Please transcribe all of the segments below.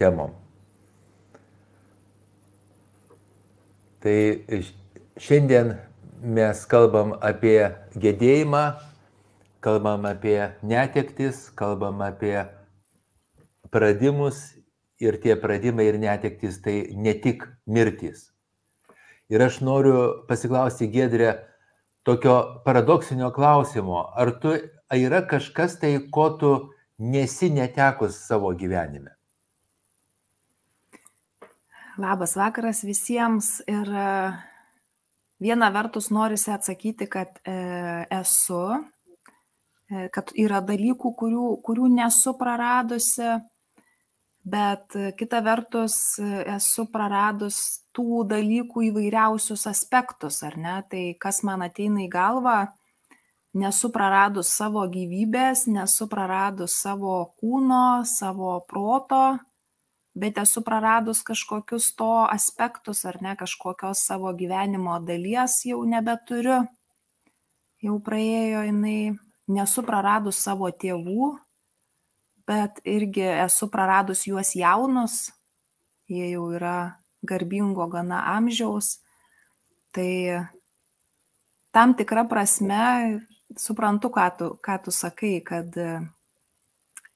temom. Tai šiandien mes kalbam apie gedėjimą, kalbam apie netektis, kalbam apie pradimus ir tie pradimai ir netektis tai ne tik mirtis. Ir aš noriu pasiklausti Gedrė tokio paradoksinio klausimo, ar tu ar yra kažkas tai, ko tu nesi netekus savo gyvenime? Labas vakaras visiems ir viena vertus norisi atsakyti, kad e, esu, e, kad yra dalykų, kurių, kurių nesu praradusi, bet e, kita vertus e, esu praradus tų dalykų įvairiausius aspektus, ar ne? Tai kas man ateina į galvą, nesu praradus savo gyvybės, nesu praradus savo kūno, savo proto, bet esu praradus kažkokius to aspektus, ar ne, kažkokios savo gyvenimo dalies jau nebeturiu. Jau praėjo jinai, nesu praradus savo tėvų, bet irgi esu praradus juos jaunus, jie jau yra garbingo gana amžiaus, tai tam tikra prasme suprantu, ką tu, ką tu sakai, kad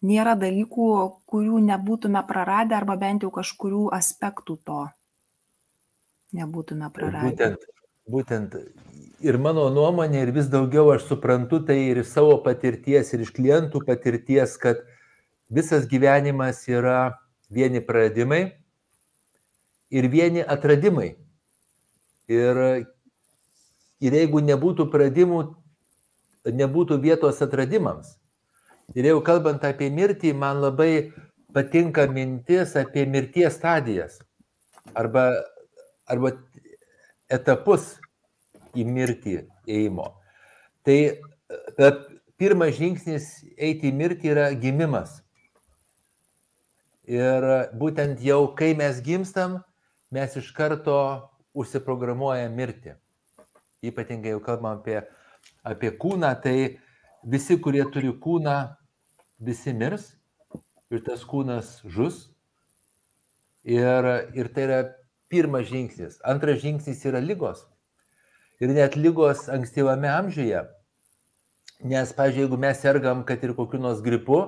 nėra dalykų, kurių nebūtume praradę arba bent jau kažkurių aspektų to nebūtume praradę. Būtent, būtent ir mano nuomonė, ir vis daugiau aš suprantu tai ir iš savo patirties, ir iš klientų patirties, kad visas gyvenimas yra vieni praradimai ir vieni atradimai. Ir, ir jeigu nebūtų pradimų, nebūtų vietos atradimams. Ir jau kalbant apie mirtį, man labai patinka mintis apie mirties stadijas arba, arba etapus į mirtį ėjimo. Tai pirmas žingsnis eiti į mirtį yra gimimas. Ir būtent jau kai mes gimstam, mes iš karto užsiprogramuojam mirti. Ypatingai jau kalbam apie, apie kūną, tai visi, kurie turi kūną, visi mirs ir tas kūnas žus. Ir, ir tai yra pirmas žingsnis. Antras žingsnis yra lygos. Ir net lygos ankstyvame amžiuje. Nes, pažiūrėjau, jeigu mes sergam, kad ir kokiu nors gripu,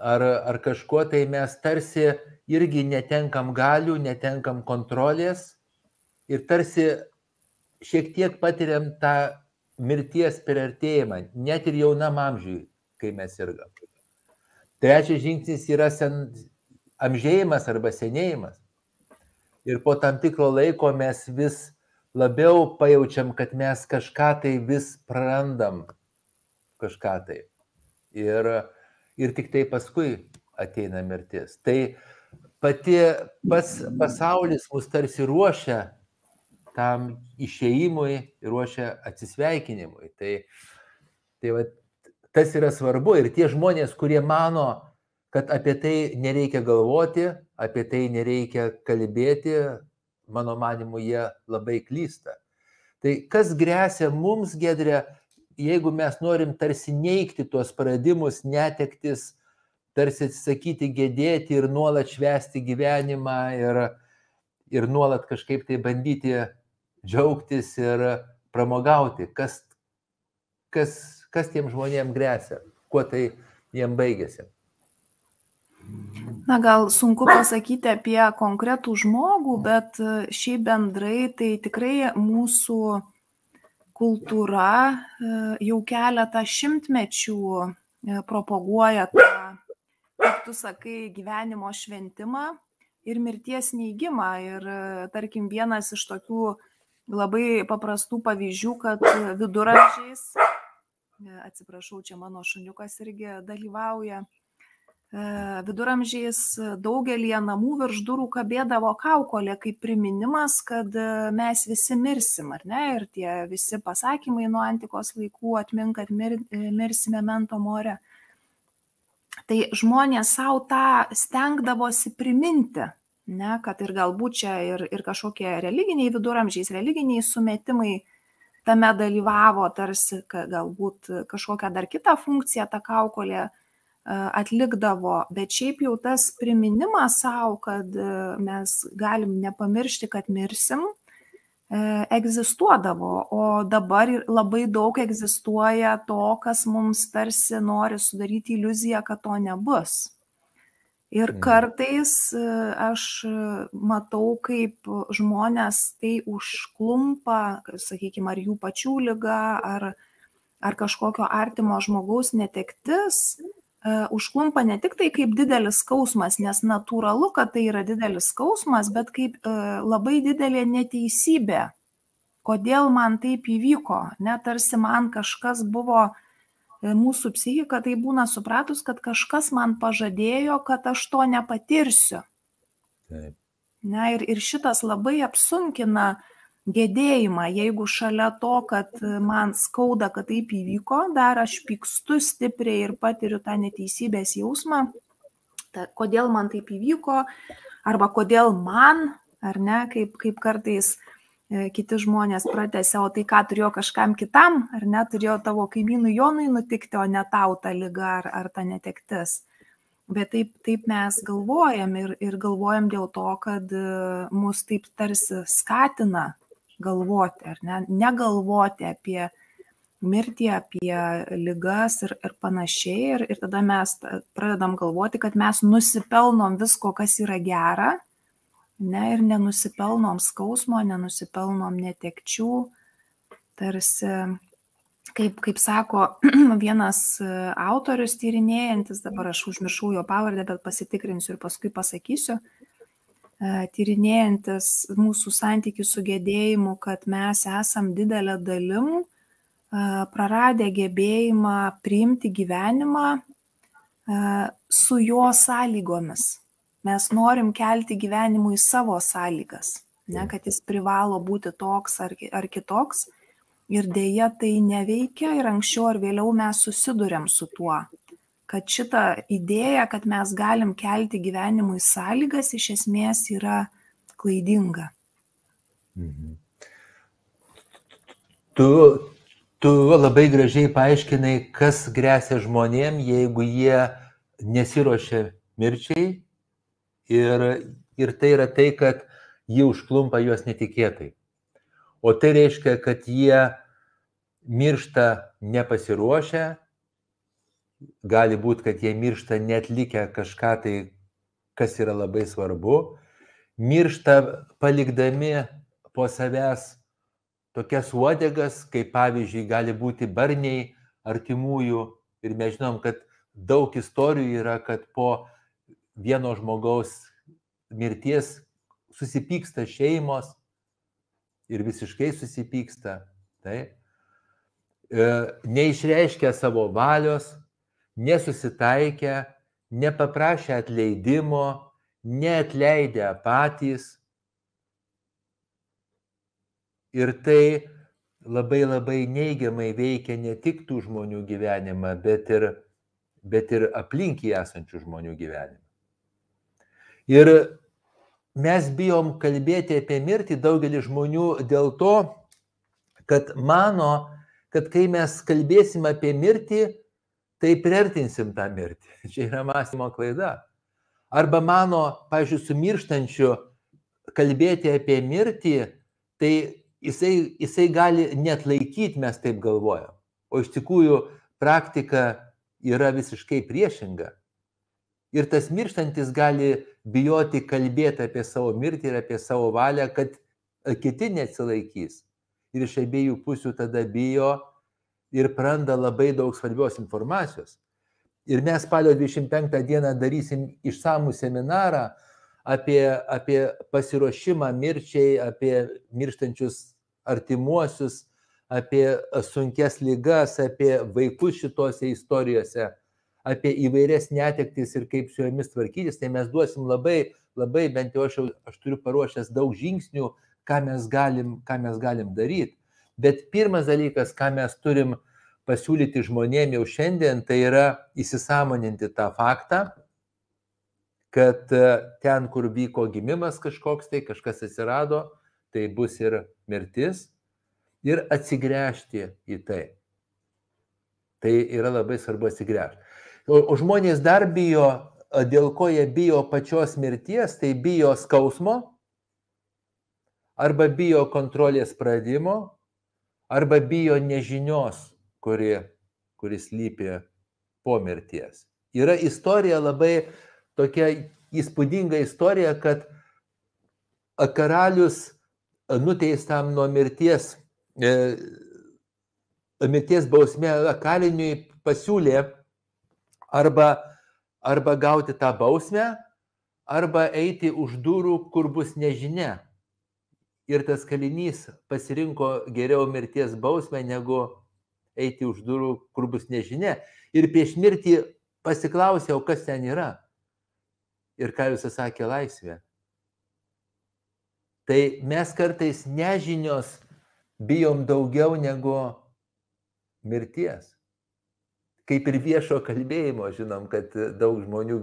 ar, ar kažkuo, tai mes tarsi irgi netenkam galių, netenkam kontrolės ir tarsi šiek tiek patiriam tą mirties perartėjimą, net ir jaunam amžiui, kai mes sirgam. Trečias žingsnis yra sen, amžėjimas arba senėjimas. Ir po tam tikro laiko mes vis labiau pajaučiam, kad mes kažką tai vis prarandam. Kažką tai. Ir, ir tik tai paskui ateina mirtis. Tai pati pas, pasaulis mus tarsi ruošia tam išėjimui, ruošia atsisveikinimui. Tai, tai va, tas yra svarbu ir tie žmonės, kurie mano, kad apie tai nereikia galvoti, apie tai nereikia kalbėti, mano manimu, jie labai klysta. Tai kas grėsia mums, gedrė, jeigu mes norim tarsi neikti tuos praradimus, netektis, tarsi atsisakyti gedėti ir nuolat švesti gyvenimą ir, ir nuolat kažkaip tai bandyti džiaugtis ir pramogauti, kas, kas, kas tiem žmonėm grėsia, kuo tai jiem baigėsi. Na gal sunku pasakyti apie konkretų žmogų, bet šiaip bendrai tai tikrai mūsų kultūra e, jau keletą šimtmečių e, propaguoja tą, kaip tu sakai, gyvenimo šventimą ir mirties neįgymą. Ir e, tarkim, vienas iš tokių labai paprastų pavyzdžių, kad viduramžiais, atsiprašau, čia mano šuniukas irgi dalyvauja, E, viduramžiais daugelį namų virš durų kabėdavo kaukolė kaip priminimas, kad e, mes visi mirsim, ar ne? Ir tie visi pasakymai nuo antikos laikų atmink, kad mir, e, mirsime mento more. Tai žmonės savo tą stengdavosi priminti, ne, kad ir galbūt čia ir, ir kažkokie religiniai viduramžiais, religiniai sumetimai tame dalyvavo, tarsi galbūt kažkokią dar kitą funkciją ta kaukolė atlikdavo, bet šiaip jau tas priminimas savo, kad mes galim nepamiršti, kad mirsim, egzistuodavo, o dabar labai daug egzistuoja to, kas mums tarsi nori sudaryti iliuziją, kad to nebus. Ir mhm. kartais e, aš matau, kaip žmonės tai užklumpa, sakykime, ar jų pačių lyga, ar, ar kažkokio artimo žmogaus netektis, e, užklumpa ne tik tai kaip didelis skausmas, nes natūralu, kad tai yra didelis skausmas, bet kaip e, labai didelė neteisybė. Kodėl man taip įvyko, net tarsi man kažkas buvo uh, E, mūsų psichika tai būna supratus, kad kažkas man pažadėjo, kad aš to nepatirsiu. Taip. Na ir, ir šitas labai apsunkina gedėjimą, jeigu šalia to, kad man skauda, kad taip įvyko, dar aš pykstu stipriai ir patiriu tą neteisybės jausmą, ta, kodėl man taip įvyko, arba kodėl man, ar ne, kaip, kaip kartais uh, E, kiti žmonės pratęsia, o tai ką turėjo kažkam kitam, ar ne, turėjo tavo kaimynui Jonui nutikti, o ne tau ta lyga ar, ar ta netektis. Bet taip, taip mes galvojam ir, ir galvojam dėl to, kad e, mus taip tarsi skatina galvoti, ar ne, negalvoti apie mirtį, apie lygas ir, ir panašiai. Ir, ir tada mes pradedam galvoti, kad mes nusipelnom visko, kas yra gera ne, ir nenusipelnom skausmo, nenusipelnom netekčių, tarsi, kaip, kaip sako vienas e, autorius tyrinėjantis, dabar aš užmiršau jo pavardę, bet pasitikrinsiu ir paskui pasakysiu, e, tyrinėjantis mūsų santykių su gedėjimu, kad mes esam didelę dalim e, praradę gebėjimą priimti gyvenimą su jo sąlygomis Mes norim kelti gyvenimui savo sąlygas, ne, kad jis privalo būti toks ar, ar kitoks. Ir dėja tai neveikia ir anksčiau ar vėliau mes susidurėm su tuo, kad šita idėja, kad mes galim kelti gyvenimui sąlygas, iš esmės yra klaidinga. Mhm. Tu, tu labai gražiai paaiškinai, kas grėsia žmonėm, jeigu jie nesiuošia mirčiai ir, ir tai yra tai, kad jį užklumpa juos netikėtai. O tai reiškia, kad jie miršta nepasiruošę, gali būti, kad jie miršta netlikę kažką tai, kas yra labai svarbu, miršta palikdami po savęs tokias uodegas, kaip pavyzdžiui gali būti barniai artimųjų ir mes žinom, kad daug istorijų yra, kad po vieno žmogaus mirties susipyksta šeimos ir visiškai susipyksta. Taip. E, neišreiškia savo valios, nesusitaikę, nepaprašę atleidimo, neatleidę patys. Ir tai labai labai neigiamai veikia ne tik tų žmonių gyvenimą, bet ir, bet ir aplinkį esančių žmonių gyvenimą. Ir mes bijom kalbėti apie mirtį daugelį žmonių dėl to, kad mano, kad kai mes kalbėsim apie mirtį, tai priartinsim tą mirtį. Čia yra mąstymo klaida. Arba mano, pažiūrėjau, su mirštančiu kalbėti apie mirtį, tai jisai, jisai gali net laikyti, mes taip galvojam. O iš tikrųjų praktika yra visiškai priešinga. Ir tas mirštantis gali bijoti kalbėti apie savo mirtį ir apie savo valią, kad kiti neatsilaikys. Ir iš abiejų pusių tada bijo ir praranda labai daug svarbios informacijos. Ir mes spalio 25 dieną darysim išsamų seminarą apie, apie pasiruošimą mirčiai, apie mirštančius artimuosius, apie sunkes lygas, apie vaikus šitose istorijose apie įvairias netektis ir kaip su jomis tvarkytis, tai mes duosim labai, labai, bent jau aš, aš turiu paruošęs daug žingsnių, ką mes galim, ką mes galim daryti. Bet pirmas dalykas, ką mes turim pasiūlyti žmonėm jau šiandien, tai yra įsisamoninti tą faktą, kad e, ten, kur vyko gimimas kažkoks, tai kažkas atsirado, tai bus ir mirtis, ir atsigręžti į tai. Tai yra labai svarbu atsigręžti. O, o žmonės dar bijo, dėl ko jie bijo pačios mirties, tai bijo skausmo, arba bijo kontrolės pradimo, arba bijo nežinios, kuri, kuris lypi po mirties. Yra istorija labai tokia įspūdinga istorija, kad karalius nuteistam nuo mirties, e, mirties bausmė kaliniui pasiūlė arba, arba gauti tą bausmę, arba eiti už durų, kur bus nežinia. Ir tas kalinys pasirinko geriau mirties bausmę, negu eiti už durų, kur bus nežinia. Ir prieš mirtį pasiklausė, o kas ten yra. Ir ką jūs sakė laisvė. Tai mes kartais nežinios bijom daugiau negu mirties kaip ir viešo kalbėjimo, žinom, kad daug žmonių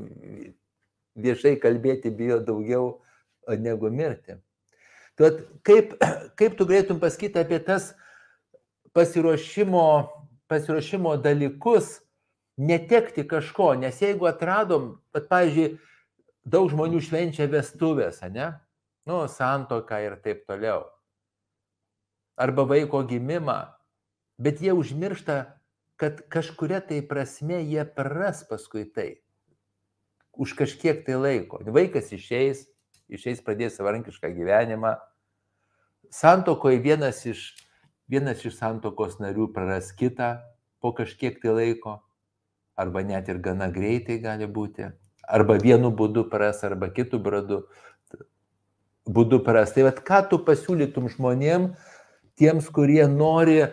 viešai kalbėti bijo daugiau negu mirti. Tad kaip, kaip tu galėtum pasakyti apie tas pasiruošimo, pasiruošimo dalykus, netekti kažko, nes jeigu atradom, kad, pavyzdžiui, daug žmonių švenčia vestuvės, ne? Nu, santoką ir taip toliau. Arba vaiko gimimą, bet jie užmiršta kad kažkuria tai prasme jie praras paskui tai. Už kažkiek tai laiko. Vaikas išeis, išeis pradės savarankišką gyvenimą. Santokoje vienas iš, vienas iš santokos narių praras kitą po kažkiek tai laiko. Arba net ir gana greitai gali būti. Arba vienu būdu praras, arba kitų būdu, būdu praras. Tai vad ką tu pasiūlytum žmonėm, tiems, kurie nori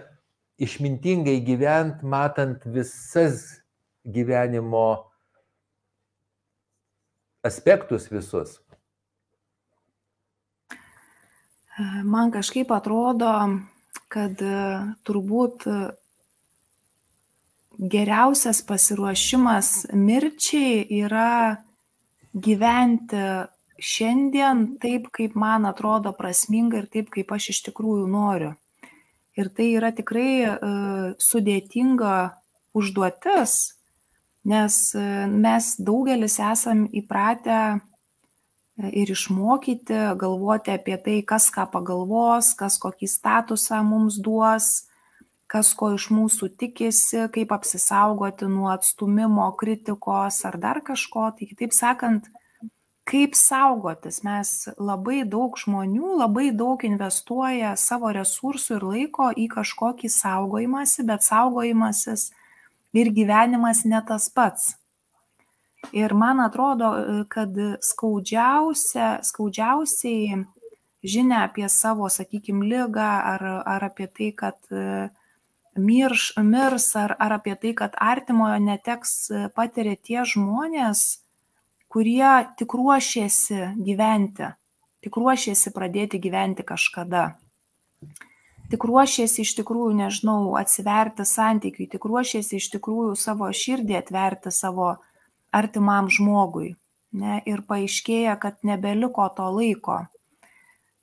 išmintingai gyvent, matant visas gyvenimo aspektus visus. Man kažkaip atrodo, kad e, turbūt geriausias pasiruošimas mirčiai yra gyventi šiandien taip, kaip man atrodo prasminga ir taip, kaip aš iš tikrųjų noriu. Ir tai yra tikrai e, sudėtinga užduotis, nes e, mes daugelis esam įpratę e, ir išmokyti galvoti apie tai, kas ką pagalvos, kas kokį statusą mums duos, kas ko iš mūsų tikisi, kaip apsisaugoti nuo atstumimo, kritikos ar dar kažko. Tai kitaip sakant, kaip saugotis. Mes labai daug žmonių labai daug investuoja savo resursų ir laiko į kažkokį saugojimąsi bet saugojimasis ir gyvenimas ne tas pats. Ir man atrodo kad skaudžiausia skaudžiausiai žinia apie savo sakykim ligą ar ar apie tai kad mirš mirs ar ar apie tai kad artimojo neteks patiria tie žmonės kurie tik ruošiasi gyventi, tik ruošiasi pradėti gyventi kažkada. Tik ruošiasi iš tikrųjų, nežinau, atsiverti santykiui, tik ruošiasi iš tikrųjų savo širdį atverti savo artimam žmogui. Ne, ir paaiškėja, kad nebeliko to laiko.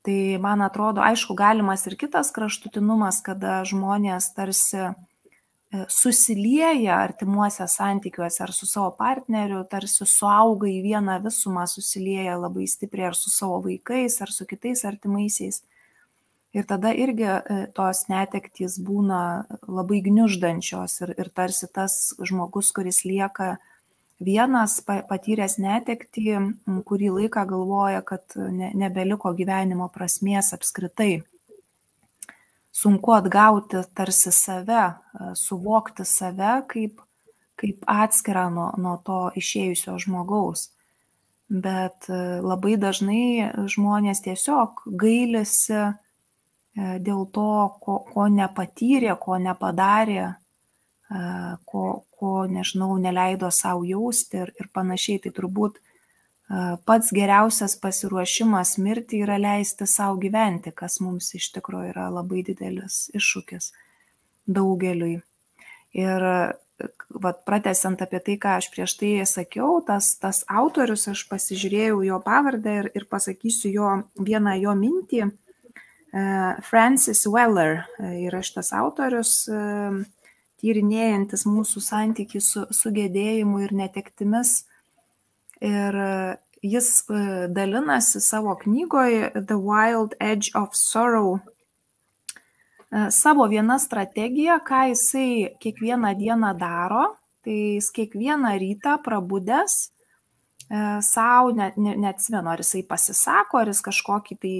Tai man atrodo, aišku, galimas ir kitas kraštutinumas, kada žmonės tarsi susilieja artimuose santykiuose ar su savo partneriu, tarsi suauga į vieną visumą, susilieja labai stipriai ar su savo vaikais, ar su kitais artimaisiais. Ir tada irgi e, tos netektys būna labai gniuždančios ir, ir tarsi tas žmogus, kuris lieka vienas, patyręs netektį, kurį laiką galvoja, kad ne, nebeliko gyvenimo prasmės apskritai sunku atgauti tarsi save, suvokti save kaip, kaip atskirą nuo, nuo to išėjusio žmogaus. Bet labai dažnai žmonės tiesiog gailisi dėl to, ko, ko nepatyrė, ko nepadarė, ko, ko nežinau, neleido savo jausti ir, ir panašiai. Tai turbūt pats geriausias pasiruošimas mirti yra leisti savo gyventi, kas mums iš tikrųjų yra labai didelis iššūkis daugeliui. Ir vat, pratesiant apie tai, ką aš prieš tai sakiau, tas, tas autorius, aš pasižiūrėjau jo pavardę ir, ir pasakysiu jo vieną jo mintį. Francis Weller yra šitas autorius, tyrinėjantis mūsų santykį su, su gedėjimu ir netektimis. Ir jis dalinasi savo knygoje The Wild Edge of Sorrow savo viena strategija, ką jisai kiekvieną dieną daro, tai jis kiekvieną rytą prabudęs savo, net, ne, neatsimenu, ar jisai pasisako, ar jis kažkokį tai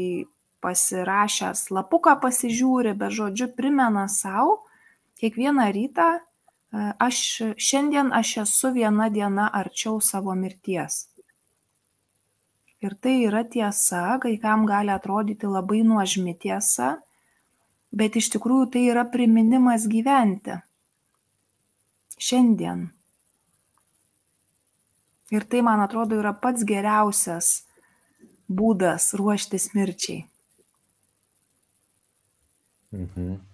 pasirašęs lapuką pasižiūri, bet žodžiu primena savo kiekvieną rytą, aš šiandien aš esu viena diena arčiau savo mirties. Ir tai yra tiesa, kai kam gali atrodyti labai nuožmi tiesa, bet iš tikrųjų tai yra priminimas gyventi. Šiandien. Ir tai, man atrodo, yra pats geriausias būdas ruoštis mirčiai. Mhm.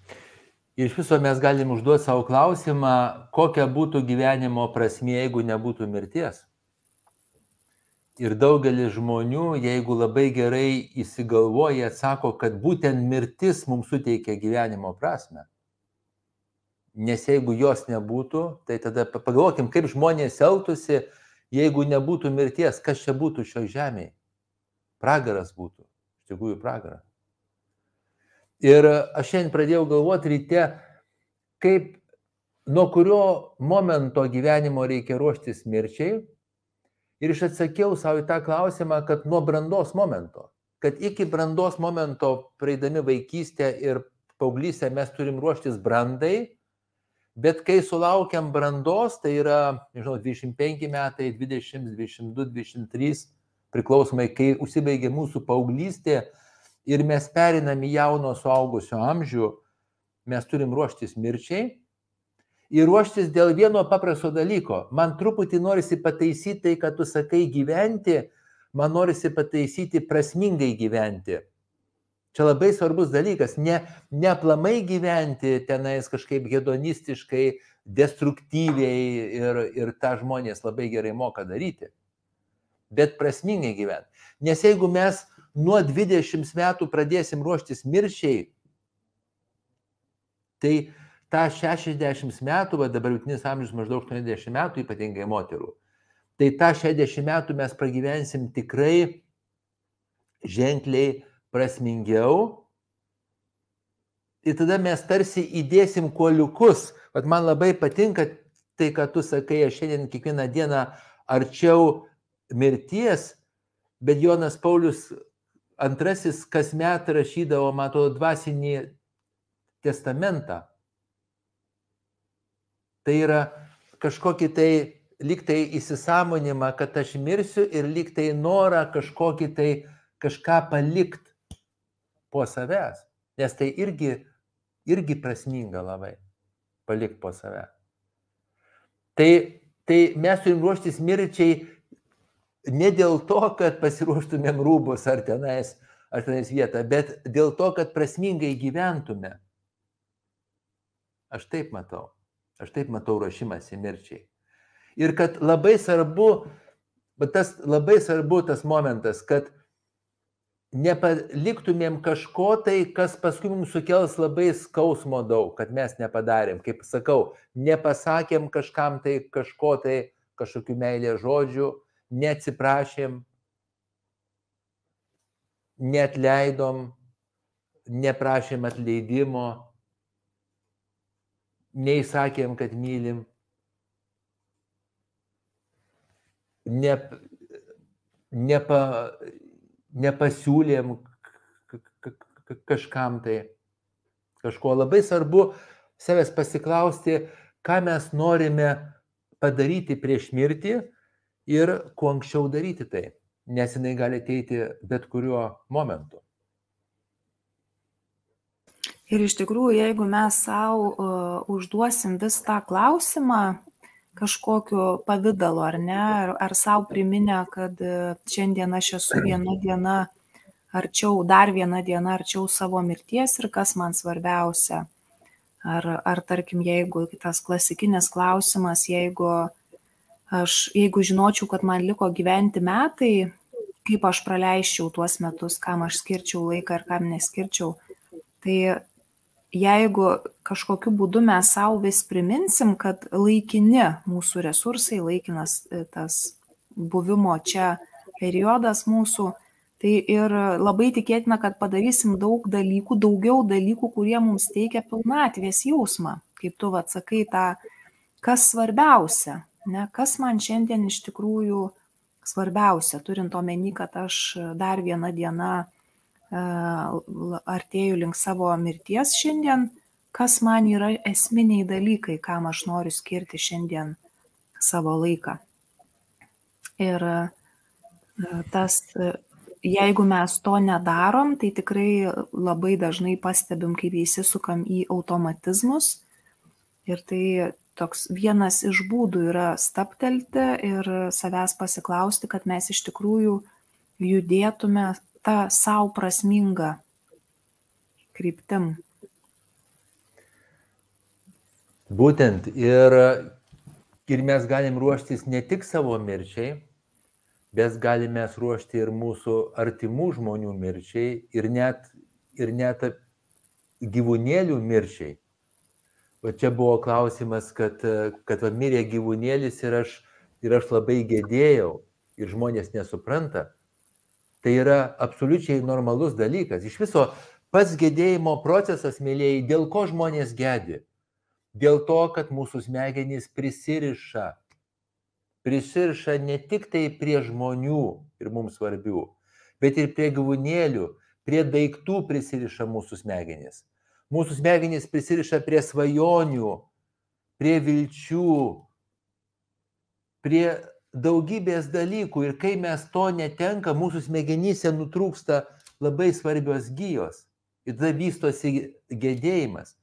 Iš viso mes galim užduoti savo klausimą, kokia būtų gyvenimo prasmė, jeigu nebūtų mirties. Ir daugelis žmonių, jeigu labai gerai įsigalvoja, atsako, kad būtent mirtis mums suteikia gyvenimo prasme. Nes jeigu jos nebūtų, tai tada pagalvokim, kaip žmonės elgtųsi, jeigu nebūtų mirties, kas čia būtų šio žemėje. Pragaras būtų, iš tikrųjų pragaras. Ir aš šiandien pradėjau galvoti ryte, kaip nuo kurio momento gyvenimo reikia ruoštis mirčiai. Ir aš atsakiau savo į tą klausimą, kad nuo brandos momento, kad iki brandos momento, praeidami vaikystę ir paauglystę, mes turim ruoštis brandai, bet kai sulaukiam brandos, tai yra, nežinau, 25 metai, 20, 22, 23, priklausomai, kai užsibaigia mūsų paauglystė, ir mes perinam į jauno suaugusio amžių, mes turim ruoštis mirčiai ir ruoštis dėl vieno paprasto dalyko. Man truputį norisi pataisyti tai, kad tu sakai gyventi, man norisi pataisyti prasmingai gyventi. Čia labai svarbus dalykas, ne, ne aplamai gyventi tenais kažkaip hedonistiškai, destruktyviai ir, ir tą žmonės labai gerai moka daryti, bet prasmingai gyventi. Nes jeigu mes nuo 20 metų pradėsim ruoštis miršiai, tai tą 60 metų, va dabar vidutinis amžius maždaug 80 metų, ypatingai moterų, tai tą 60 metų mes pragyvensim tikrai ženkliai prasmingiau. Ir tada mes tarsi įdėsim kuoliukus. Vat man labai patinka tai, ką tu sakai, aš šiandien kiekvieną dieną arčiau mirties, bet Jonas Paulius antrasis kasmet rašydavo, matau, dvasinį testamentą. Tai yra kažkokį tai liktai įsisamonimą, kad aš mirsiu ir liktai norą kažkokį tai kažką palikti po savęs. Nes tai irgi, irgi prasminga labai palikti po savęs. Tai, tai mes turim ruoštis mirčiai ne dėl to, kad pasiruoštumėm rūbus ar tenais, ar tenais vietą, bet dėl to, kad prasmingai gyventume. Aš taip matau. Aš taip matau ruošimąsi mirčiai. Ir kad labai svarbu, bet tas labai svarbu tas momentas, kad nepaliktumėm kažko tai, kas paskui mums sukels labai skausmo daug, kad mes nepadarėm. Kaip sakau, nepasakėm kažkam tai kažko tai, kažkokių meilės žodžių, neatsiprašėm, neatleidom, neprašėm atleidimo, neįsakėm, kad mylim, ne, nepa, nepasiūlėm kažkam tai kažko. Labai svarbu savęs pasiklausti, ką mes norime padaryti prieš mirtį ir kuo anksčiau daryti tai, nes jinai gali ateiti bet kuriuo momentu. Ir iš tikrųjų, jeigu mes savo uh, užduosim vis tą klausimą kažkokiu pavydalu, ar ne, ar, ar savo priminę, kad uh, šiandien aš esu viena diena arčiau, dar viena diena arčiau savo mirties ir kas man svarbiausia. Ar, ar tarkim, jeigu tas klasikinis klausimas, jeigu aš jeigu žinočiau, kad man liko gyventi metai, kaip aš praleisčiau tuos metus, kam aš skirčiau laiką ir kam neskirčiau, tai jeigu kažkokiu būdu mes savo vis priminsim, kad laikini mūsų resursai, laikinas e, tas buvimo čia periodas mūsų, tai ir labai tikėtina, kad padarysim daug dalykų, daugiau dalykų, kurie mums teikia pilnatvės jausmą, kaip tu atsakai tą, kas svarbiausia, ne, kas man šiandien iš tikrųjų svarbiausia, turint omeny, kad aš dar vieną dieną artėju link savo mirties šiandien, kas man yra esminiai dalykai, kam aš noriu skirti šiandien savo laiką. Ir tas, jeigu mes to nedarom, tai tikrai labai dažnai pastebim, kaip įsisukam į automatizmus. Ir tai toks vienas iš būdų yra staptelti ir savęs pasiklausti, kad mes iš tikrųjų judėtume ta sau prasminga kryptim. Būtent ir, ir mes galim ruoštis ne tik savo mirčiai, bet galime ruošti ir mūsų artimų žmonių mirčiai ir net, ir net gyvūnėlių mirčiai. O čia buvo klausimas, kad, kad va, mirė gyvūnėlis ir aš, ir aš labai gėdėjau ir žmonės nesupranta. Tai yra absoliučiai normalus dalykas. Iš viso pats gedėjimo procesas, mėlyjei, dėl ko žmonės gedi? Dėl to, kad mūsų smegenys prisiriša. Prisiriša ne tik tai prie žmonių ir mums svarbių, bet ir prie gyvūnėlių, prie daiktų prisiriša mūsų smegenys. Mūsų smegenys prisiriša prie svajonių, prie vilčių, prie daugybės dalykų ir kai mes to netenka, mūsų smegenyse nutrūksta labai svarbios gyjos ir tada vystosi gedėjimas.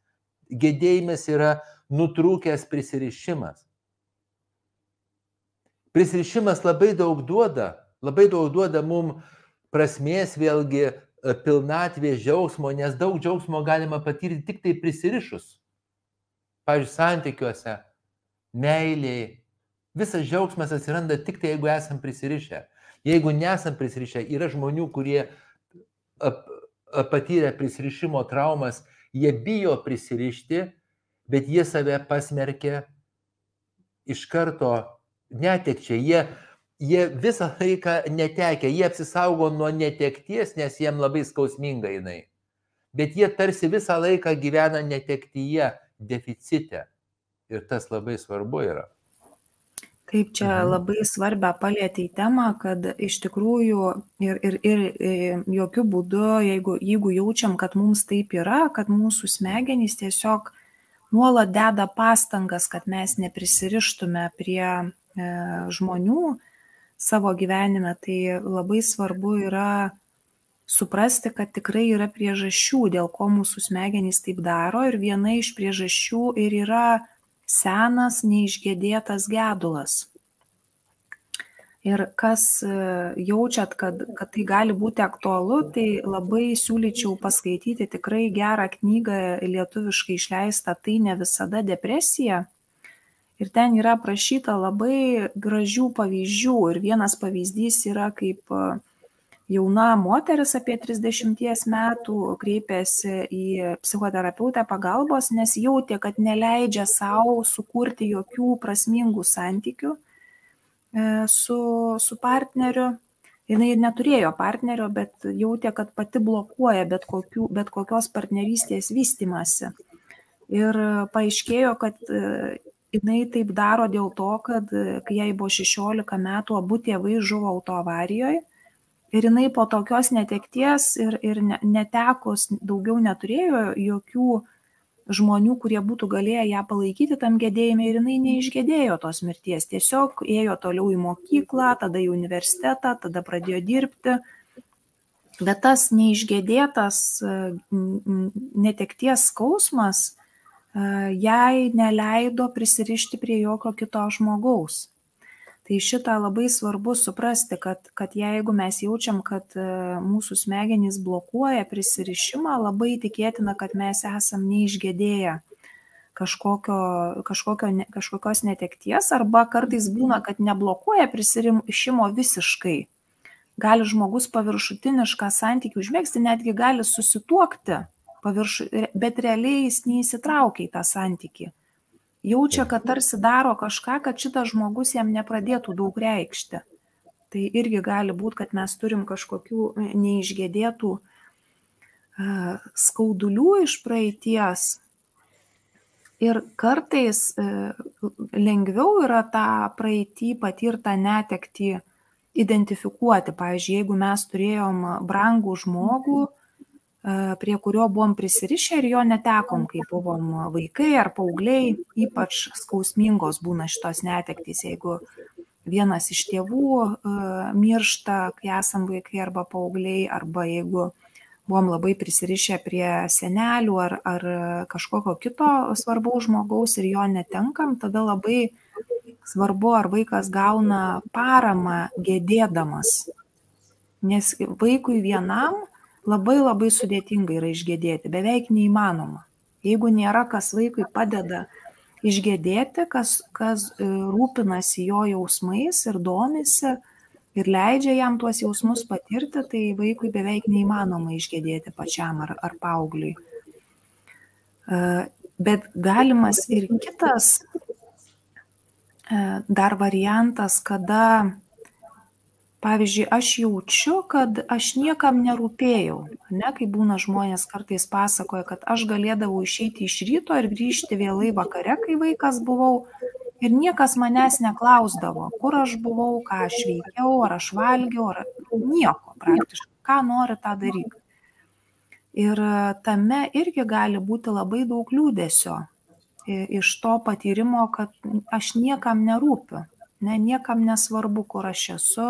Gedėjimas yra nutrūkęs prisirišimas. Prisirišimas labai daug duoda, labai daug duoda mum prasmės vėlgi pilnatvės džiaugsmo, nes daug džiaugsmo galima patirti tik tai prisirišus. Pavyzdžiui, santykiuose, meiliai, Visas džiaugsmas atsiranda tik tai, jeigu esam prisirišę. Jeigu nesam prisirišę, yra žmonių, kurie ap, patyrė prisirišimo traumas, jie bijo prisirišti, bet jie save pasmerkia iš karto netekčiai. Jie, jie visą laiką netekia, jie apsisaugo nuo netekties, nes jiem labai skausminga jinai. Bet jie tarsi visą laiką gyvena netektyje, deficite. Ir tas labai svarbu yra. Taip, čia mhm. labai svarbia palėtėjai temą, kad iš tikrųjų ir, ir, ir jokių būdų, jeigu, jeigu jaučiam, kad mums taip yra, kad mūsų smegenys tiesiog nuolat deda pastangas, kad mes neprisirištume prie e, žmonių savo gyvenime, tai labai svarbu yra suprasti, kad tikrai yra priežasčių, dėl ko mūsų smegenys taip daro ir viena iš priežasčių ir yra senas neišgėdėtas gedulas. Ir kas e, jaučiat, kad, kad tai gali būti aktualu, tai labai siūlyčiau paskaityti tikrai gerą knygą lietuviškai išleistą Tai ne visada depresija. Ir ten yra aprašyta labai gražių pavyzdžių. Ir vienas pavyzdys yra kaip uh, jauna moteris apie 30 metų kreipėsi į psichoterapeutę pagalbos, nes jautė, kad neleidžia savo sukurti jokių prasmingų santykių e, su, su partneriu. Jis neturėjo partnerio, bet jautė, kad pati blokuoja bet, kokių, bet kokios partnerystės vystimasi. Ir paaiškėjo, kad e, jinai taip daro dėl to, kad kai jai buvo 16 metų, abu tėvai žuvo autoavarijoje ir jinai po tokios netekties ir, ir netekus daugiau neturėjo jokių žmonių, kurie būtų galėję ją palaikyti tam gedėjime ir jinai neišgėdėjo tos mirties. Tiesiog ėjo toliau į mokyklą, tada į universitetą, tada pradėjo dirbti. Bet tas neišgėdėtas netekties skausmas jai neleido prisirišti prie jokio kito žmogaus. Tai šitą labai svarbu suprasti, kad, kad jeigu mes jaučiam, kad mūsų smegenys blokuoja prisirišimą, labai tikėtina, kad mes esam neišgėdėję kažkokio, kažkokio, kažkokios netekties arba kartais būna, kad neblokuoja prisirišimo visiškai. Gali žmogus paviršutinišką santykių užmėgsti, netgi gali susituokti paviršų, bet realiai jis neįsitraukia į tą santyki. Jaučia, kad tarsi daro kažką, kad šitas žmogus jam nepradėtų daug reikšti. Tai irgi gali būti, kad mes turim kažkokių neišgėdėtų skaudulių iš praeities. Ir kartais lengviau yra tą praeitį patirtą netekti identifikuoti. Pavyzdžiui, jeigu mes turėjom brangų žmogų, prie kurio buvom prisirišę ir jo netekom, kai buvom vaikai ar paaugliai, ypač skausmingos būna šitos netektys, jeigu vienas iš tėvų miršta, kai esam vaikai arba paaugliai, arba jeigu buvom labai prisirišę prie senelių ar, ar kažkokio kito svarbaus žmogaus ir jo netenkam, tada labai svarbu, ar vaikas gauna paramą gėdėdamas. Nes vaikui vienam labai labai sudėtinga yra išgėdėti, beveik neįmanoma. Jeigu nėra, kas vaikui padeda išgėdėti, kas, kas e, rūpinasi jo jausmais ir domisi ir leidžia jam tuos jausmus patirti, tai vaikui beveik neįmanoma išgėdėti pačiam ar, ar paaugliui. E, bet galimas ir kitas e, dar variantas, kada pavyzdžiui aš jaučiu kad aš niekam nerūpėjau ane kaip būna žmonės kartais pasakoja kad aš galėdavau išeiti iš ryto ir grįžti vėlai vakare kai vaikas buvau ir niekas manęs neklausdavo kur aš buvau ką aš veikiau ar aš valgiau ar nieko praktiškai ką nori tą daryk ir tame irgi gali būti labai daug liūdesio iš to patyrimo kad aš niekam nerūpiu ne? Niekam nesvarbu kur aš esu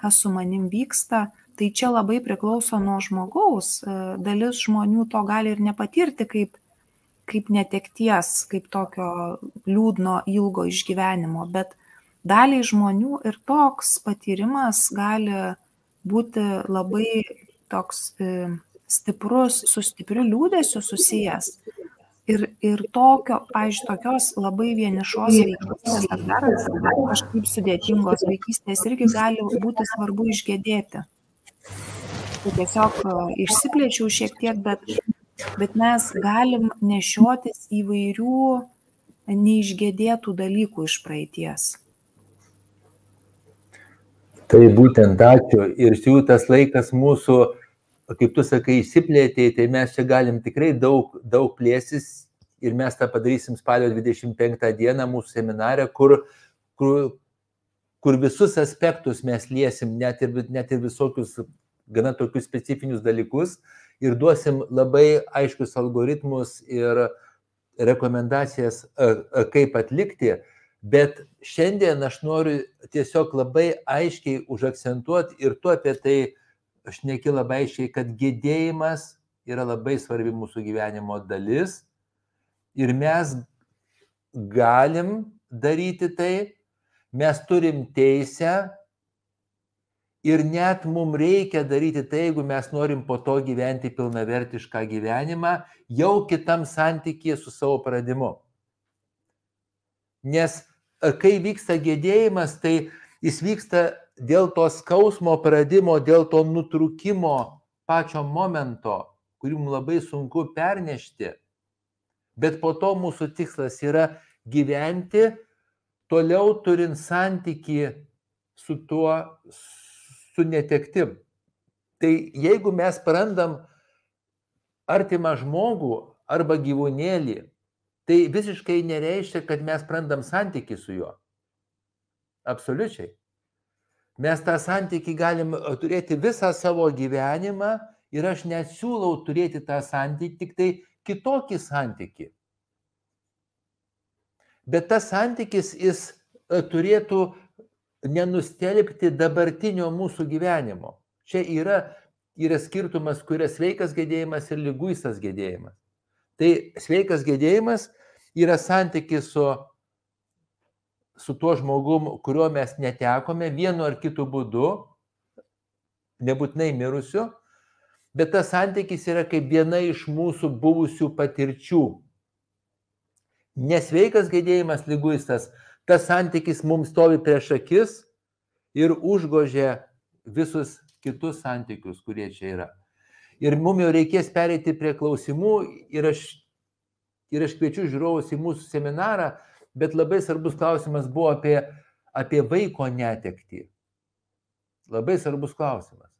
kas su manim vyksta, tai čia labai priklauso nuo žmogaus. E, dalis žmonių to gali ir nepatirti kaip, kaip netekties, kaip tokio liūdno ilgo išgyvenimo, bet daliai žmonių ir toks patyrimas gali būti labai toks e, stiprus, su stipriu liūdėsiu susijęs. Ir, ir tokio, pavyzdžiui, tokios labai vienišos vaikystės ar dar kažkaip sudėtingos vaikystės irgi gali būti svarbu išgėdėti. Tai tiesiog e, išsiplėčiau šiek tiek, bet, bet mes galim nešiotis įvairių neišgėdėtų dalykų iš praeities. Tai būtent ačiū. Ir šių tas laikas mūsų kaip tu sakai, išsiplėtė, tai mes čia galim tikrai daug, daug plėsis ir mes tą padarysim spalio 25 dieną mūsų seminarę, kur, kur, kur visus aspektus mes liesim, net ir, net ir visokius gana tokius specifinius dalykus ir duosim labai aiškius algoritmus ir rekomendacijas, kaip atlikti. Bet šiandien aš noriu tiesiog labai aiškiai užakcentuoti ir tu apie tai aš neki labai aiškiai, kad gedėjimas yra labai svarbi mūsų gyvenimo dalis ir mes galim daryti tai, mes turim teisę ir net mums reikia daryti tai, jeigu mes norim po to gyventi pilnavertišką gyvenimą, jau kitam santykėje su savo pradimu. Nes kai vyksta gedėjimas, tai jis vyksta dėl to skausmo pradimo, dėl to nutrūkimo pačio momento, kurį mums labai sunku pernešti. Bet po to mūsų tikslas yra gyventi toliau turint santyki su tuo, su netektim. Tai jeigu mes prarandam artimą žmogų arba gyvūnėlį, tai visiškai nereiškia, kad mes prarandam santyki su juo. Absoliučiai. Mes tą santykį galim e, turėti visą savo gyvenimą ir aš net siūlau turėti tą santykį, tik tai kitokį santykį. Bet tas santykis jis e, turėtų nenustelbti dabartinio mūsų gyvenimo. Čia yra, yra skirtumas, kur yra sveikas gedėjimas ir lyguistas gedėjimas. Tai sveikas gedėjimas yra santykis su su tuo žmogum, kurio mes netekome vienu ar kitu būdu, nebūtinai mirusiu, bet tas santykis yra kaip viena iš mūsų buvusių patirčių. Nesveikas gedėjimas lyguistas, tas santykis mums stovi prieš akis ir užgožia visus kitus santykius, kurie čia yra. Ir mums jau reikės pereiti prie klausimų ir aš, ir aš kviečiu žiūrovus į mūsų seminarą, bet labai svarbus klausimas buvo apie, apie vaiko netektį. Labai svarbus klausimas.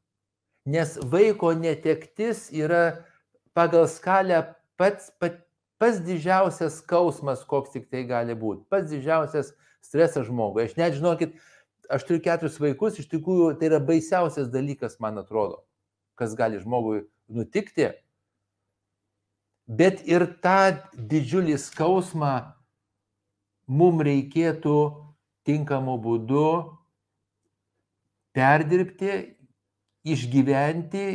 Nes vaiko netektis yra pagal skalę pats, pats, pats didžiausias skausmas, koks tik tai gali būti. Pats didžiausias stresas žmogui. Aš net žinokit, aš turiu keturis vaikus, iš tikrųjų tai yra baisiausias dalykas, man atrodo kas gali žmogui nutikti, bet ir tą didžiulį skausmą mums reikėtų tinkamu būdu perdirbti, išgyventi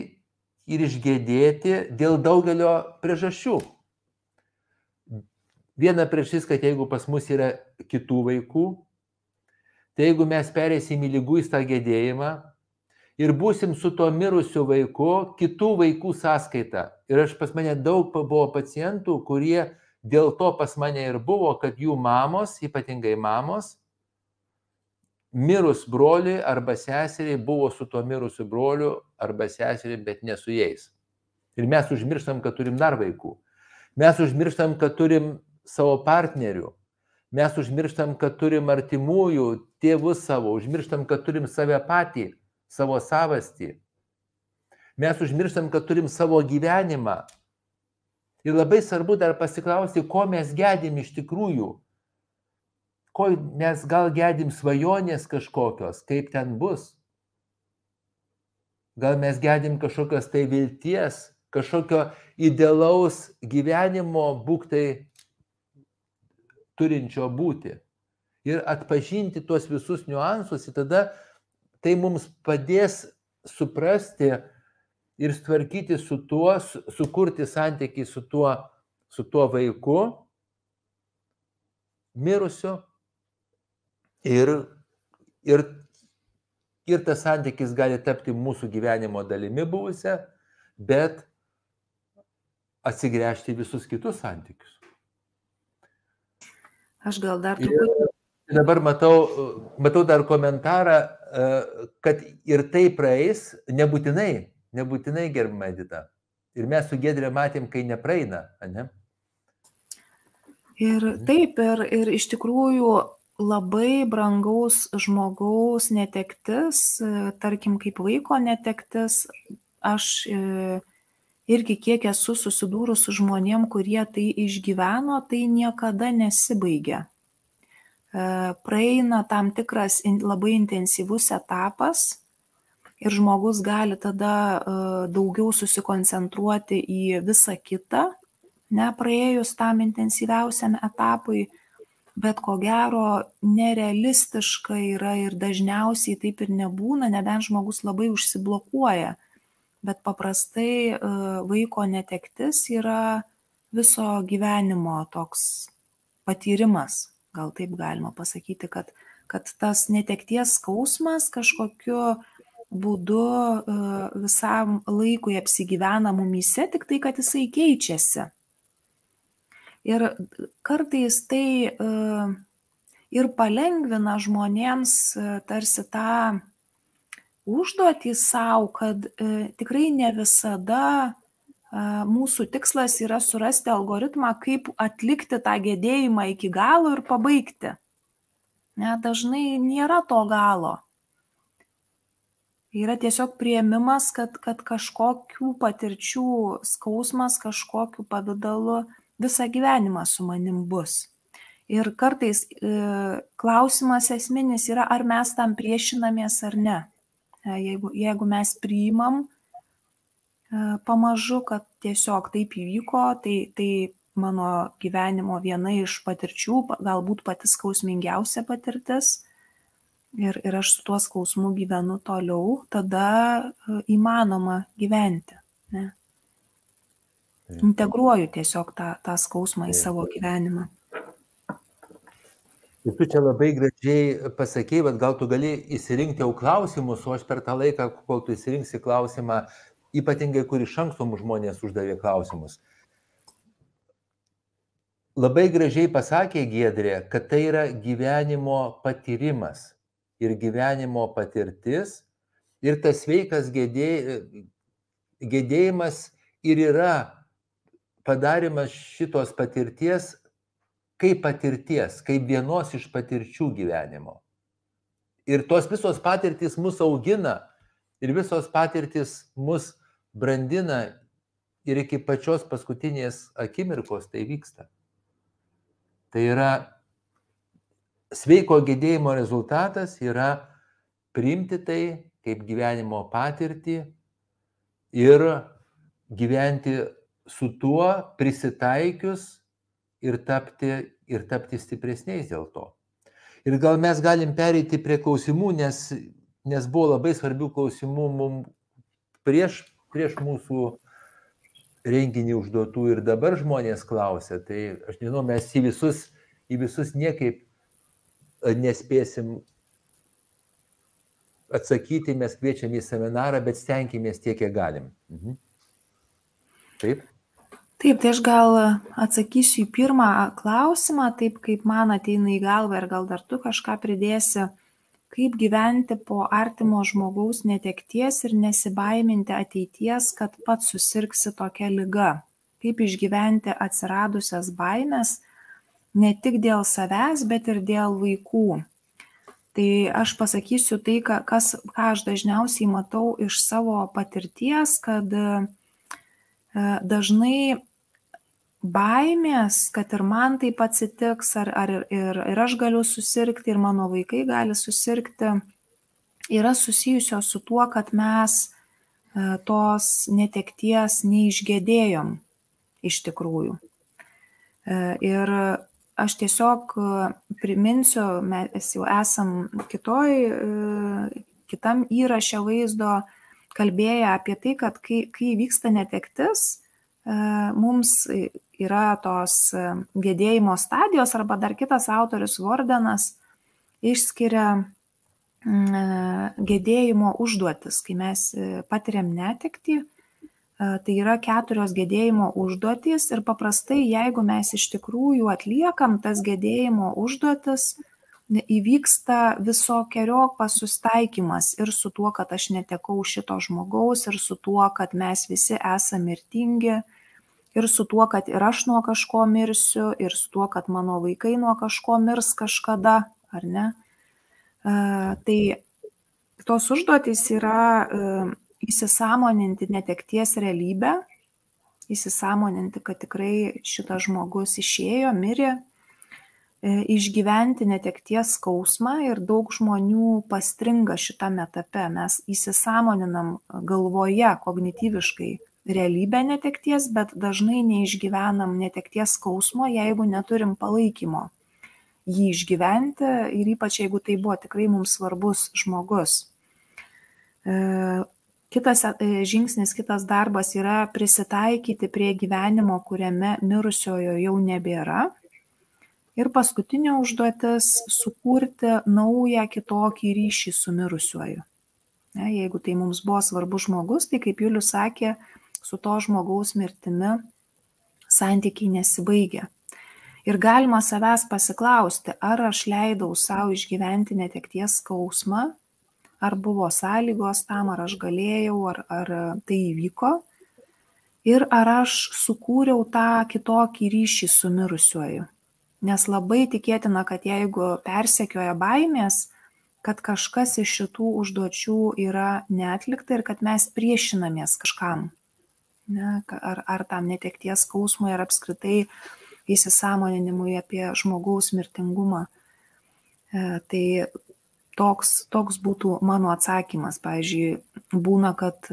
ir išgėdėti dėl daugelio priežasčių. Viena priežastis, kad jeigu pas mus yra kitų vaikų, tai jeigu mes perėsim į lyguistą gėdėjimą, ir būsim su tuo mirusiu vaiku kitų vaikų sąskaita. Ir aš pas mane daug buvo pacientų, kurie dėl to pas mane ir buvo, kad jų mamos, ypatingai mamos, mirus broliui arba seseriai buvo su tuo mirusiu broliu arba seseriai, bet ne su jais. Ir mes užmirštam, kad turim dar vaikų. Mes užmirštam, kad turim savo partnerių. Mes užmirštam, kad turim artimųjų, tėvus savo, užmirštam, kad turim save patį savo savastį. Mes užmirštam, kad turim savo gyvenimą. Ir labai svarbu dar pasiklausti, ko mes gedim iš tikrųjų. Ko mes gal gedim svajonės kažkokios, kaip ten bus. Gal mes gedim kažkokios tai vilties, kažkokio idealaus gyvenimo būktai turinčio būti. Ir atpažinti tuos visus niuansus ir tada tai mums padės suprasti ir tvarkyti su tuo, sukurti santykiai su tuo, su tuo vaiku, mirusiu. Ir, ir, ir tas santykis gali tapti mūsų gyvenimo dalimi buvusią, bet atsigręžti visus kitus santykius. Aš gal dar truputį. Dabar matau, matau dar komentarą, kad ir tai praeis, nebūtinai, nebūtinai gerbama Edita. Ir mes su Gedrė matėm, kai nepraeina, ne? Ir taip, ir, ir iš tikrųjų labai brangaus žmogaus netektis, tarkim, kaip vaiko netektis, aš irgi kiek esu susidūrus su žmonėm, kurie tai išgyveno, tai niekada nesibaigia praeina tam tikras labai intensyvus etapas ir žmogus gali tada daugiau susikoncentruoti į visą kitą, nepraėjus tam intensyviausiam etapui, bet ko gero nerealistiška yra ir dažniausiai taip ir nebūna, nebent žmogus labai užsiblokuoja. Bet paprastai vaiko netektis yra viso gyvenimo toks patyrimas gal taip galima pasakyti, kad, kad tas netekties skausmas kažkokiu būdu e, visam laikui apsigyvena mumyse, tik tai, kad jisai keičiasi. Ir kartais tai e, ir palengvina žmonėms e, tarsi tą užduotį savo, kad tikrai ne visada mūsų tikslas yra surasti algoritmą, kaip atlikti tą gedėjimą iki galo ir pabaigti. Ne, dažnai nėra to galo. Yra tiesiog prieimimas, kad, kad kažkokių patirčių skausmas kažkokiu pavydalu visą gyvenimą su manim bus. Ir kartais e, klausimas esminis yra, ar mes tam priešinamės ar ne. E, jeigu, jeigu mes priimam, pamažu, kad tiesiog taip įvyko, tai, tai mano gyvenimo viena iš patirčių, galbūt pati skausmingiausia patirtis. Ir, ir aš su tuo skausmu gyvenu toliau, tada įmanoma gyventi. Ne? Integruoju tiesiog tą, tą skausmą į savo gyvenimą. Ir tu čia labai gražiai pasakėjai, bet gal tu gali įsirinkti jau klausimus, o aš per tą laiką, kol tu įsirinksi klausimą, ypatingai kur iš anksto žmonės uždavė klausimus. Labai gražiai pasakė Giedrė, kad tai yra gyvenimo patyrimas ir gyvenimo patirtis ir tas sveikas gedėjimas, gedėjimas ir yra padarimas šitos patirties kaip patirties, kaip vienos iš patirčių gyvenimo. Ir tos visos patirtys mus augina ir visos patirtys mus brandina ir iki pačios paskutinės akimirkos tai vyksta. Tai yra sveiko gedėjimo rezultatas yra priimti tai kaip gyvenimo patirtį ir gyventi su tuo prisitaikius ir tapti, ir tapti stipresniais dėl to. Ir gal mes galim pereiti prie klausimų, nes, nes buvo labai svarbių klausimų mums prieš, prieš mūsų renginį užduotų ir dabar žmonės klausia. Tai aš nežinau, mes į visus, į visus niekaip nespėsim atsakyti, mes kviečiam į seminarą, bet stenkimės tiek, kiek galim. Mhm. Taip? Taip, tai aš gal atsakysiu į pirmą klausimą, taip kaip man ateina į galvą ir gal dar tu kažką pridėsi kaip gyventi po artimo žmogaus netekties ir nesibaiminti ateities, kad pats susirgsi tokia lyga, kaip išgyventi atsiradusias baimės ne tik dėl savęs, bet ir dėl vaikų. Tai aš pasakysiu tai, kas, ką aš dažniausiai matau iš savo patirties, kad e, dažnai baimės, kad ir man taip atsitiks, ar, ar ir, ir aš galiu susirgti, ir mano vaikai gali susirgti, yra susijusios su tuo, kad mes e, tos netekties neišgėdėjom iš tikrųjų. E, ir aš tiesiog e, priminsiu, mes jau esam kitoj, kitam įrašė vaizdo kalbėję apie tai, kad kai, kai vyksta netektis, mums yra tos e, gedėjimo stadijos arba dar kitas autorius Vordenas išskiria mm, e, gedėjimo užduotis, kai mes e, patiriam netikti. Tai yra keturios gedėjimo užduotys ir paprastai, jeigu mes iš tikrųjų atliekam tas gedėjimo užduotis, įvyksta visokiojopas sustaikymas ir su tuo, kad aš netekau šito žmogaus, ir su tuo, kad mes visi esame mirtingi, ir su tuo, kad ir aš nuo kažko mirsiu, ir su tuo, kad mano vaikai nuo kažko mirs kažkada, ar ne? E, tai tos užduotys yra e, įsisamoninti netekties realybę, įsisamoninti, kad tikrai šitas žmogus išėjo, mirė, e, išgyventi netekties skausmą ir daug žmonių pastringa šitame etape. Mes įsisamoninam galvoje kognityviškai realybę netekties, bet dažnai neišgyvenam netekties skausmo, jeigu neturim palaikymo jį išgyventi ir ypač jeigu tai buvo tikrai mums svarbus žmogus. Kitas e, žingsnis, kitas darbas yra prisitaikyti prie gyvenimo, kuriame mirusiojo jau nebėra. Ir paskutinė užduotis - sukurti naują kitokį ryšį su mirusiuoju. Ne, jeigu tai mums buvo svarbus žmogus, tai kaip Julius sakė, su to žmogaus mirtimi santykiai nesibaigia. Ir galima savęs pasiklausti, ar aš leidau savo išgyventi netekties skausmą, ar buvo sąlygos tam, ar aš galėjau, ar, ar tai įvyko. Ir ar aš sukūriau tą kitokį ryšį su mirusiuoju. Nes labai tikėtina, kad jeigu persekioja baimės, kad kažkas iš šitų užduočių yra neatlikta ir kad mes priešinamės kažkam ne, ar, ar tam netekties skausmui, ar apskritai įsisamoninimui apie žmogaus mirtingumą. E, tai toks, toks būtų mano atsakymas. Pavyzdžiui, būna, kad,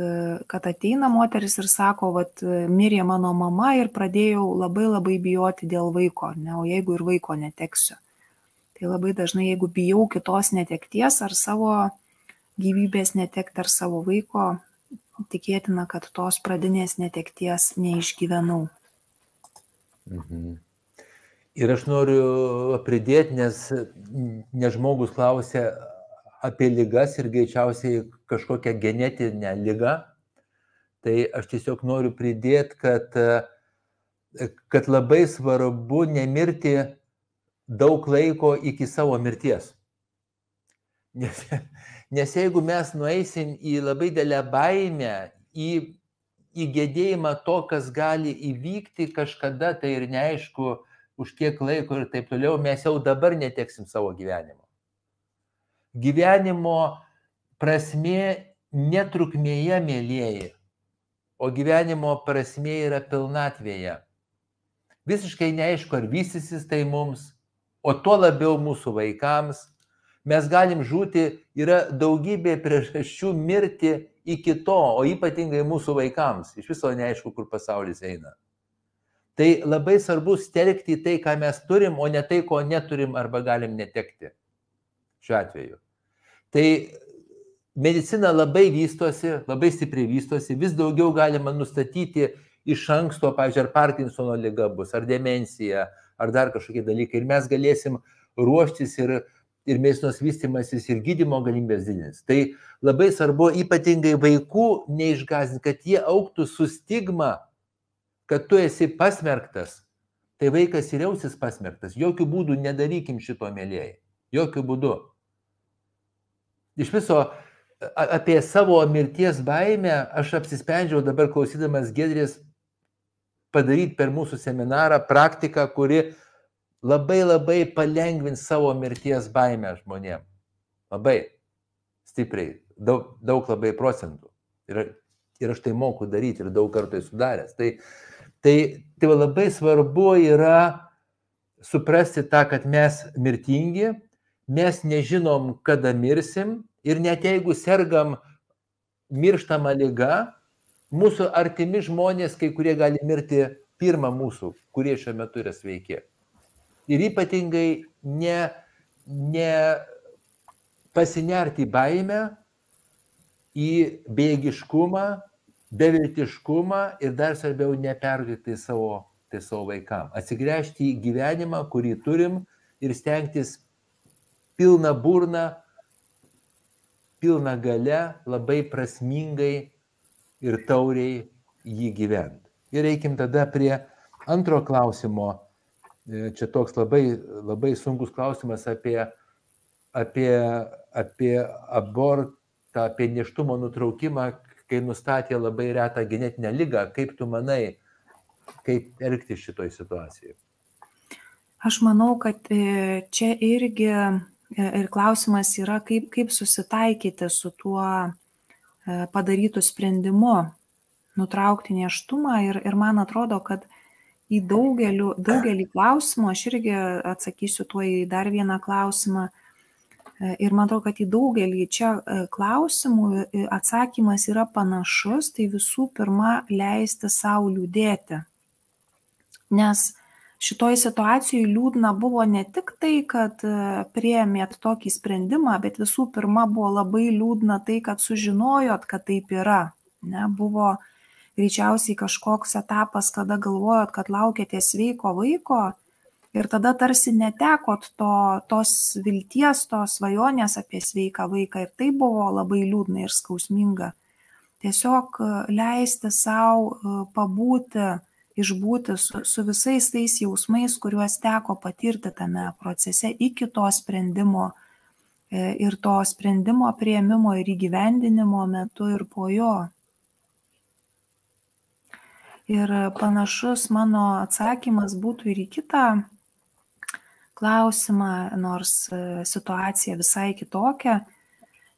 kad ateina moteris ir sako, kad mirė mano mama ir pradėjau labai labai bijoti dėl vaiko, ne, o jeigu ir vaiko neteksiu. Tai labai dažnai, jeigu bijau kitos netekties ar savo gyvybės netekti ar savo vaiko, tikėtina, kad tos pradinės netekties neišgyvenau. Mhm. Ir aš noriu pridėti, nes, nes žmogus klausė apie lygas ir greičiausiai kažkokią genetinę lygą. Tai aš tiesiog noriu pridėti, kad, kad labai svarbu nemirti daug laiko iki savo mirties. Nes, Nes jeigu mes nueisim į labai dėlę baimę, į, į gedėjimą to, kas gali įvykti kažkada, tai ir neaišku, už kiek laiko ir taip toliau, mes jau dabar neteksim savo gyvenimo. Gyvenimo prasme netrukmėje, mėlyjeji, o gyvenimo prasme yra pilnatvėje. Visiškai neaišku, ar vystysis tai mums, o tuo labiau mūsų vaikams. Mes galim žūti, yra daugybė priežasčių mirti iki to, o ypatingai mūsų vaikams. Iš viso neaišku, kur pasaulis eina. Tai labai svarbu stelkti tai, ką mes turim, o ne tai, ko neturim arba galim netekti. Šiuo atveju. Tai medicina labai vystosi, labai stipriai vystosi, vis daugiau galima nustatyti iš anksto, pavyzdžiui, ar Parkinsono lyga bus, ar demencija, ar dar kažkokie dalykai. Ir mes galėsim ruoštis ir, ir medicinos vystimasis ir gydimo galimybės didins. Tai labai svarbu ypatingai vaikų neišgazinti, kad jie auktų su stigma, kad tu esi pasmerktas. Tai vaikas ir jausis pasmerktas. Jokių būdų nedarykim šito mėlyjei. Jokių būdų. Iš viso apie savo mirties baimę aš apsisprendžiau dabar klausydamas Gedrės padaryti per mūsų seminarą praktiką, kuri labai labai palengvins savo mirties baimę žmonėm. Labai stipriai, daug, daug labai procentų. Ir, ir aš tai moku daryti ir daug kartų esu daręs. Tai, tai, tai labai svarbu yra suprasti tą, kad mes mirtingi, mes nežinom, kada mirsim ir net jeigu sergam mirštama lyga, mūsų artimi žmonės, kai kurie gali mirti pirmą mūsų, kurie šiuo metu yra sveiki. Ir ypatingai ne, ne pasinerti baimę, į bėgiškumą, beviltiškumą ir dar svarbiau nepergyti savo, tai savo vaikam. Atsigręžti į gyvenimą, kurį turim ir stengtis pilną burną, pilną galę, labai prasmingai ir tauriai jį gyventi. Ir reikim tada prie antro klausimo. E, čia toks labai, labai sunkus klausimas apie, apie, apie abortą, apie neštumo nutraukimą, kai nustatė labai retą genetinę lygą. Kaip tu manai, kaip elgtis šitoj situacijoje? Aš manau, kad e, čia irgi ir klausimas yra, kaip, kaip susitaikyti su tuo E, padarytų sprendimu nutraukti neštumą ir, ir man atrodo, kad į daugelį, daugelį klausimų, aš irgi atsakysiu tuo į dar vieną klausimą, e, ir man atrodo, kad į daugelį čia e, klausimų atsakymas yra panašus, tai visų pirma leisti savo liūdėti. Nes šitoj situacijoj liūdna buvo ne tik tai, kad e, prieėmėt tokį sprendimą, bet visų pirma buvo labai liūdna tai, kad sužinojot, kad taip yra. Ne, buvo greičiausiai kažkoks etapas, kada galvojot, kad laukėte sveiko vaiko ir tada tarsi netekot to, tos vilties, tos svajonės apie sveiką vaiką ir tai buvo labai liūdna ir skausminga. Tiesiog e, leisti savo e, pabūti išbūti su, su visais tais jausmais, kuriuos teko patirti tame procese iki to sprendimo e, ir to sprendimo prieimimo ir įgyvendinimo metu ir po jo. Ir panašus mano atsakymas būtų ir į kitą klausimą, nors e, situacija visai kitokia.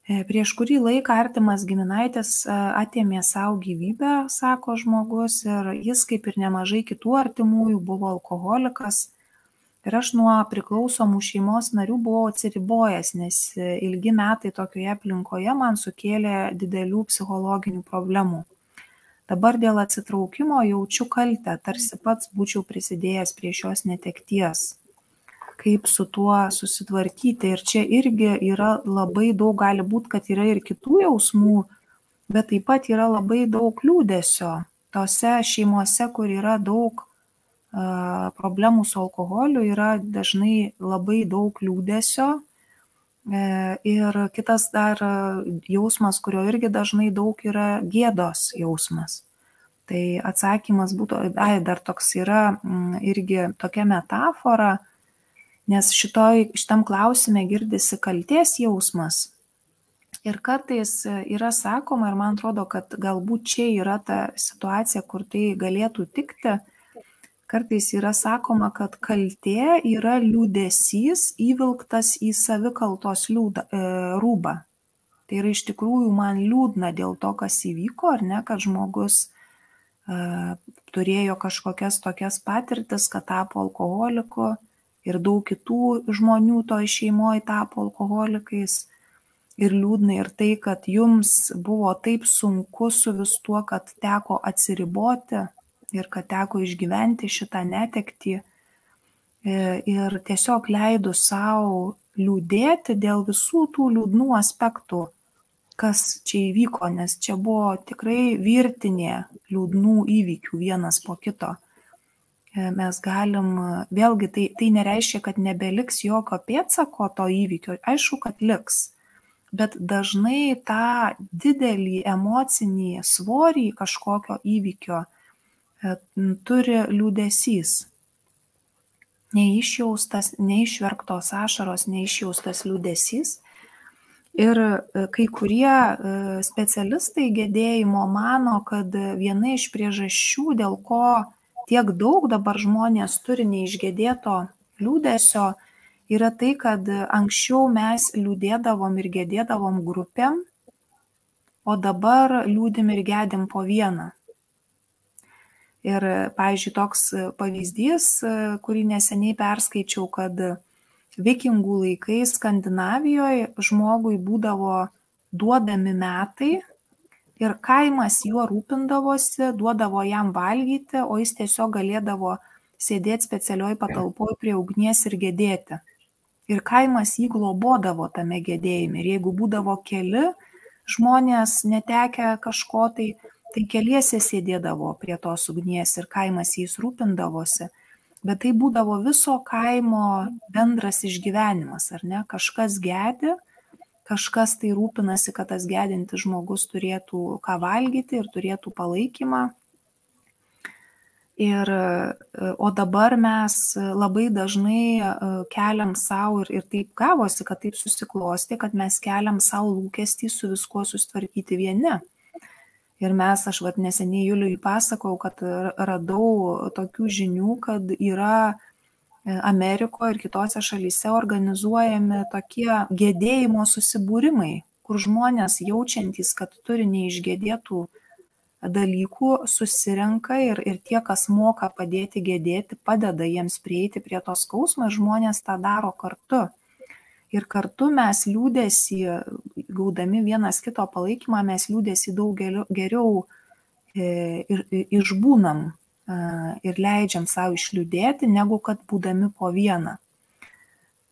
E, prieš kurį laiką artimas giminaitis e, atėmė savo gyvybę, sako žmogus, ir jis, kaip ir nemažai kitų artimųjų, buvo alkoholikas. Ir aš nuo priklausomų šeimos narių buvau atsiribojęs, nes e, ilgi metai tokioje aplinkoje man sukėlė didelių psichologinių problemų. Dabar dėl atsitraukimo jaučiu kaltę, tarsi pats būčiau prisidėjęs prie šios netekties kaip su tuo susitvarkyti. Ir čia irgi yra labai daug, gali būti, kad yra ir kitų jausmų, bet taip pat yra labai daug liūdėsio. Tose šeimose, kur yra daug uh, problemų su alkoholiu, yra dažnai labai daug liūdėsio. E, ir kitas dar jausmas, kurio irgi dažnai daug yra gėdos jausmas. Tai atsakymas būtų, ai, dar toks yra irgi tokia metafora, Nes šitoj, šitam klausime girdisi kalties jausmas. Ir kartais yra sakoma, ir man atrodo, kad galbūt čia yra ta situacija, kur tai galėtų tikti, kartais yra sakoma, kad kaltė yra liūdėsys įvilktas į savikaltos liūdą, e, rūbą. Tai yra iš tikrųjų man liūdna dėl to, kas įvyko, ar ne, kad žmogus uh, turėjo kažkokias tokias patirtis, kad tapo alkoholiku ir daug kitų žmonių to šeimoje tapo alkoholikais. Ir liūdna ir tai, kad jums buvo taip sunku su vis tuo, kad teko atsiriboti ir kad teko išgyventi šitą netektį. E, ir tiesiog leidų savo liūdėti dėl visų tų liūdnų aspektų, kas čia įvyko, nes čia buvo tikrai virtinė liūdnų įvykių vienas po kito. E, mes galim, vėlgi tai, tai nereiškia, kad nebeliks jokio pėtsako to įvykio, aišku, kad liks, bet dažnai tą didelį emocinį svorį kažkokio įvykio e, turi liūdėsys. Neišjaustas, neišverktos ašaros, neišjaustas liūdėsys Ir e, kai kurie e, specialistai gedėjimo mano, kad viena iš priežasčių, dėl ko tiek daug dabar žmonės turi neišgėdėto liūdėsio, yra tai, kad anksčiau mes liūdėdavom ir gedėdavom grupėm, o dabar liūdim ir gedim po vieną. Ir, pavyzdžiui, toks pavyzdys, kurį neseniai perskaičiau, kad vikingų laikais Skandinavijoje žmogui būdavo duodami metai ir kaimas juo rūpindavosi, duodavo jam valgyti, o jis tiesiog galėdavo sėdėti specialioj patalpoj prie ugnies ir gedėti. Ir kaimas jį globodavo tame gedėjime. Ir jeigu būdavo keli žmonės netekę kažko, tai, tai keliese sėdėdavo prie tos ugnies ir kaimas jais rūpindavosi bet tai būdavo viso kaimo bendras išgyvenimas, ar ne? Kažkas gedi, kažkas tai rūpinasi, kad tas gedintis žmogus turėtų ką valgyti ir turėtų palaikymą. Ir, o dabar mes labai dažnai e, keliam savo ir, ir taip gavosi, kad taip susiklosti, kad mes keliam savo lūkestį su viskuo sustvarkyti vieni. Ir mes, aš vad neseniai Juliui pasakau, kad radau tokių žinių, kad yra Amerikoje ir kitose šalyse organizuojami tokie gedėjimo susibūrimai, kur žmonės jaučiantys, kad turi neišgėdėtų dalykų, susirenka ir, ir tie, kas moka padėti gedėti, padeda jiems prieiti prie tos skausmo ir žmonės tą daro kartu. Ir kartu mes liūdėsi, gaudami vienas kito palaikymą, mes liūdėsi daug geriau e, ir, išbūnam ir leidžiam savo išliūdėti, negu kad būdami po vieną.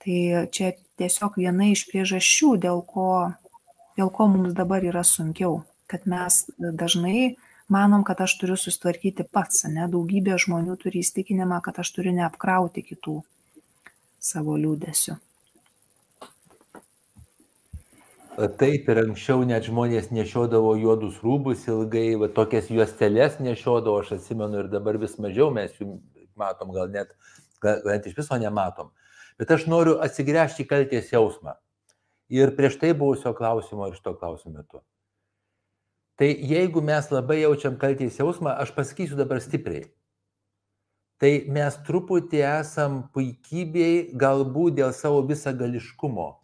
Tai čia tiesiog viena iš priežasčių, dėl ko, dėl ko mums dabar yra sunkiau, kad mes dažnai manom, kad aš turiu sustvarkyti pats, ne daugybė žmonių turi įstikinimą, kad aš turiu neapkrauti kitų savo liūdėsiu. Taip ir anksčiau net žmonės nešiodavo juodus rūbus ilgai, va, tokias juosteles nešiodavo, aš atsimenu ir dabar vis mažiau mes jų matom, gal net, gal net iš viso nematom. Bet aš noriu atsigręžti kalties jausmą. Ir prieš tai buvusio klausimo ir šito klausimo metu. Tai jeigu mes labai jaučiam kalties jausmą, aš pasakysiu dabar stipriai. Tai mes truputį esam puikybei galbūt dėl savo visagališkumo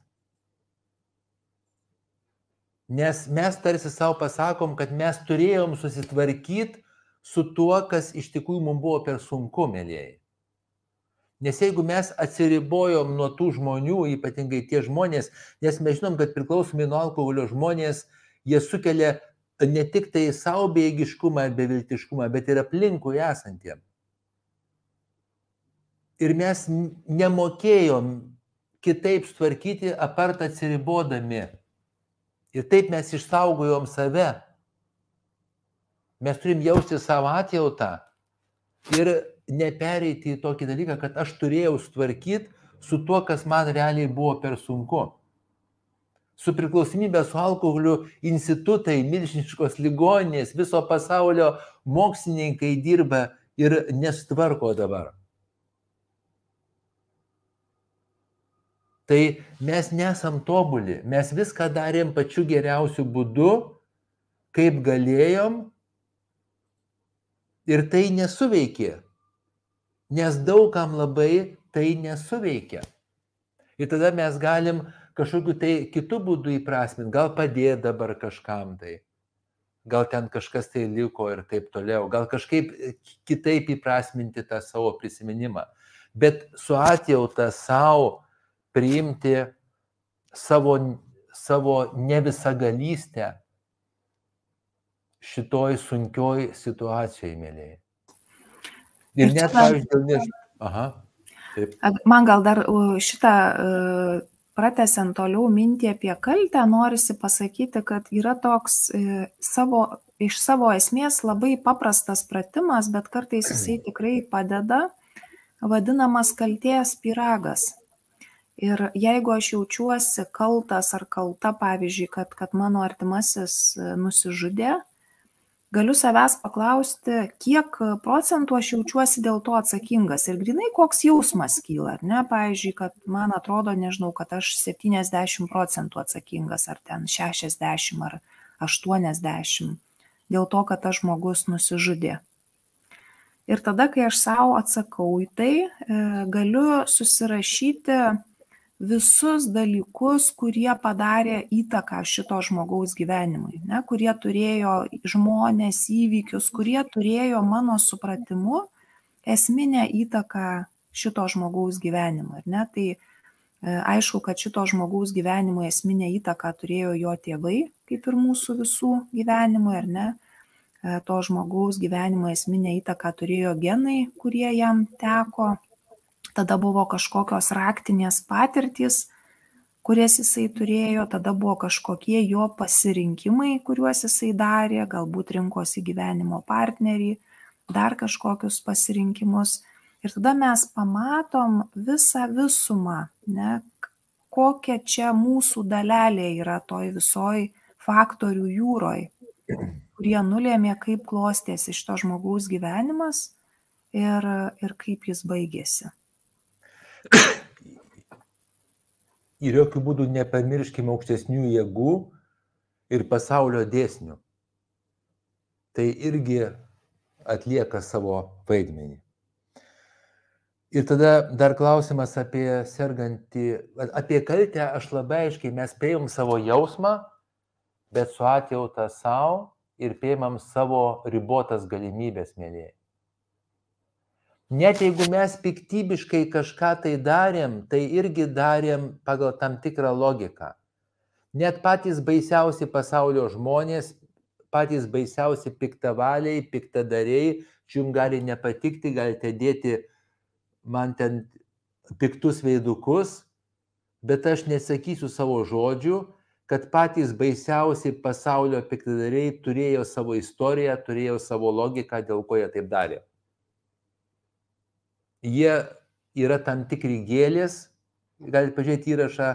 Nes mes tarsi savo pasakom, kad mes turėjom susitvarkyti su tuo, kas iš tikrųjų mums buvo per sunku, mėlyjei. Nes jeigu mes atsiribojom nuo tų žmonių, ypatingai tie žmonės, nes mes žinom, kad priklausomai nuo alkoholio žmonės, jie sukelia ne tik tai savo bėgiškumą ir beviltiškumą, bet ir aplinkui esantiem. Ir mes nemokėjom kitaip tvarkyti, apart atsiribodami Ir taip mes išsaugojom save. Mes turim jausti savo atjautą ir nepereiti į tokį dalyką, kad aš turėjau sutvarkyti su tuo, kas man realiai buvo per sunku. Su priklausomybė su alkoholiu institutai, milžiniškos ligoninės, viso pasaulio mokslininkai dirba ir nestvarko dabar. Tai mes nesam tobuli, mes viską darėm pačiu geriausiu būdu, kaip galėjom. Ir tai nesuveikė, nes daugam labai tai nesuveikia. Ir tada mes galim kažkokiu tai kitų būdų įprasminti, gal padėti dabar kažkam tai, gal ten kažkas tai liko ir taip toliau, gal kažkaip kitaip įprasminti tą savo prisiminimą. Bet su atjauta savo priimti savo, savo nevisagalystę šitoj sunkioj situacijai, mėlyje. Ir net, pavyzdžiui, nes... Aha. Taip. Man gal dar šitą pratesiant toliau mintį apie kaltę, norisi pasakyti, kad yra toks e, savo, iš savo esmės labai paprastas pratimas, bet kartais jisai tikrai padeda, vadinamas kalties piragas. Ir jeigu aš jaučiuosi kaltas ar kalta, pavyzdžiui, kad, kad mano artimasis e, nusižudė, galiu savęs paklausti, kiek procentų aš jaučiuosi dėl to atsakingas ir grinai koks jausmas kyla, ar ne, pavyzdžiui, kad man atrodo, nežinau, kad aš 70 procentų atsakingas, ar ten 60 ar 80, dėl to, kad tas žmogus nusižudė. Ir tada, kai aš savo atsakau į tai, e, galiu susirašyti visus dalykus, kurie padarė įtaką šito žmogaus gyvenimui, ne, kurie turėjo žmonės, įvykius, kurie turėjo mano supratimu esminę įtaką šito žmogaus gyvenimui. Ne, tai e, aišku, kad šito žmogaus gyvenimui esminę įtaką turėjo jo tėvai, kaip ir mūsų visų gyvenimui, ar ne. E, to žmogaus gyvenimo esminę įtaką turėjo genai, kurie jam teko tada buvo kažkokios raktinės patirtys, kurias jisai turėjo, tada buvo kažkokie jo pasirinkimai, kuriuos jisai darė, galbūt rinkosi gyvenimo partnerį, dar kažkokius pasirinkimus. Ir tada mes pamatom visą visumą, ne, kokia čia mūsų dalelė yra toj visoj faktorių jūroj, kurie nulėmė, kaip klostėsi šito žmogaus gyvenimas ir, ir kaip jis baigėsi ir jokių būdų nepamirškime aukštesnių jėgų ir pasaulio dėsnių. Tai irgi atlieka savo vaidmenį. Ir tada dar klausimas apie sergantį, apie kaltę aš labai aiškiai, mes priimam savo jausmą, bet su atjauta savo ir priimam savo ribotas galimybės, mėlyje. Net jeigu mes piktybiškai kažką tai darėm, tai irgi darėm pagal tam tikrą logiką. Net patys baisiausi pasaulio žmonės, patys baisiausi piktavaliai, piktadariai, jums gali nepatikti, galite dėti man ten piktus veidukus, bet aš nesakysiu savo žodžių, kad patys baisiausi pasaulio piktadariai turėjo savo istoriją, turėjo savo logiką, dėl ko jie taip darė jie yra tam tikri gėlės, galite pažiūrėti įrašą,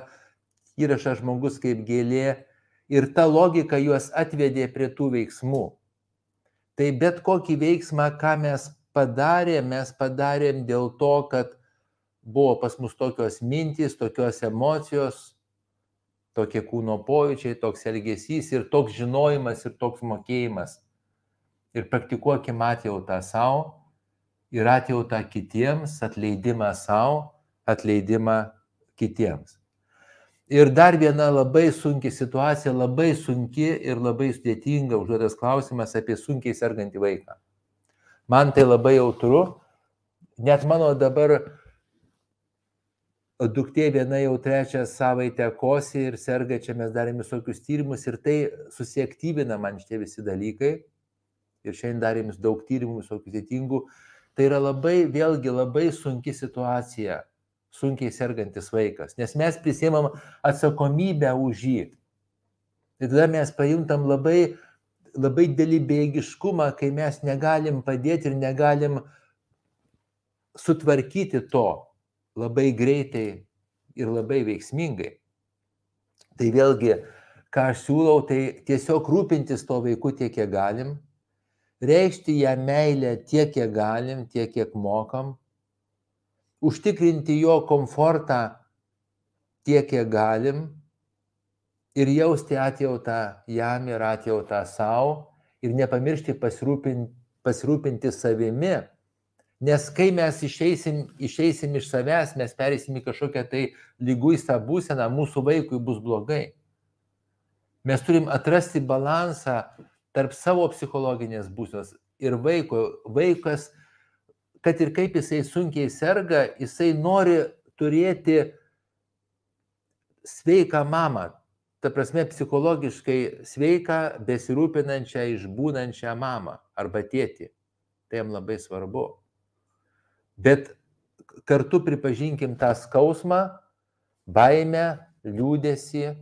įrašą žmogus kaip gėlė ir ta logika juos atvedė prie tų veiksmų. Tai bet kokį veiksmą, ką mes padarėm, mes padarėm dėl to, kad buvo pas mus tokios mintys, tokios emocijos, tokie kūno pojūčiai, toks elgesys ir toks žinojimas ir toks mokėjimas. Ir praktikuokime atjautą savo ir atjautą kitiems, atleidimą savo, atleidimą kitiems. Ir dar viena labai sunki situacija, labai sunki ir labai sudėtinga užduotas klausimas apie sunkiai sergantį vaiką. Man tai labai jautru, net mano dabar duktė viena jau trečią savaitę kosi ir serga, čia mes darėme visokius tyrimus ir tai susiaktyvina man šitie visi dalykai. Ir šiandien darėme daug tyrimų, visokių sėtingų, Tai yra labai, vėlgi labai sunki situacija, sunkiai sergantis vaikas, nes mes prisimam atsakomybę už jį. Ir tada mes pajuntam labai, labai dėlį bėgiškumą, kai mes negalim padėti ir negalim sutvarkyti to labai greitai ir labai veiksmingai. Tai vėlgi, ką aš siūlau, tai tiesiog rūpintis to vaiku tiek, kiek galim, reikšti ją meilę tiek, kiek galim, tiek, kiek mokam, užtikrinti jo komfortą tiek, kiek galim ir jausti atjautą jam ir atjautą savo ir nepamiršti pasirūpinti, pasirūpinti savimi. Nes kai mes išeisim, išeisim iš savęs, mes perėsim į kažkokią tai lyguistą būseną, mūsų vaikui bus blogai. Mes turim atrasti balansą tarp savo psichologinės būsenos ir vaiko. Vaikas, kad ir kaip jisai sunkiai serga, jisai nori turėti sveiką mamą, ta prasme psichologiškai sveiką, besirūpinančią, išbūnančią mamą arba tėtį. Tai jam labai svarbu. Bet kartu pripažinkim tą skausmą, baimę, liūdėsi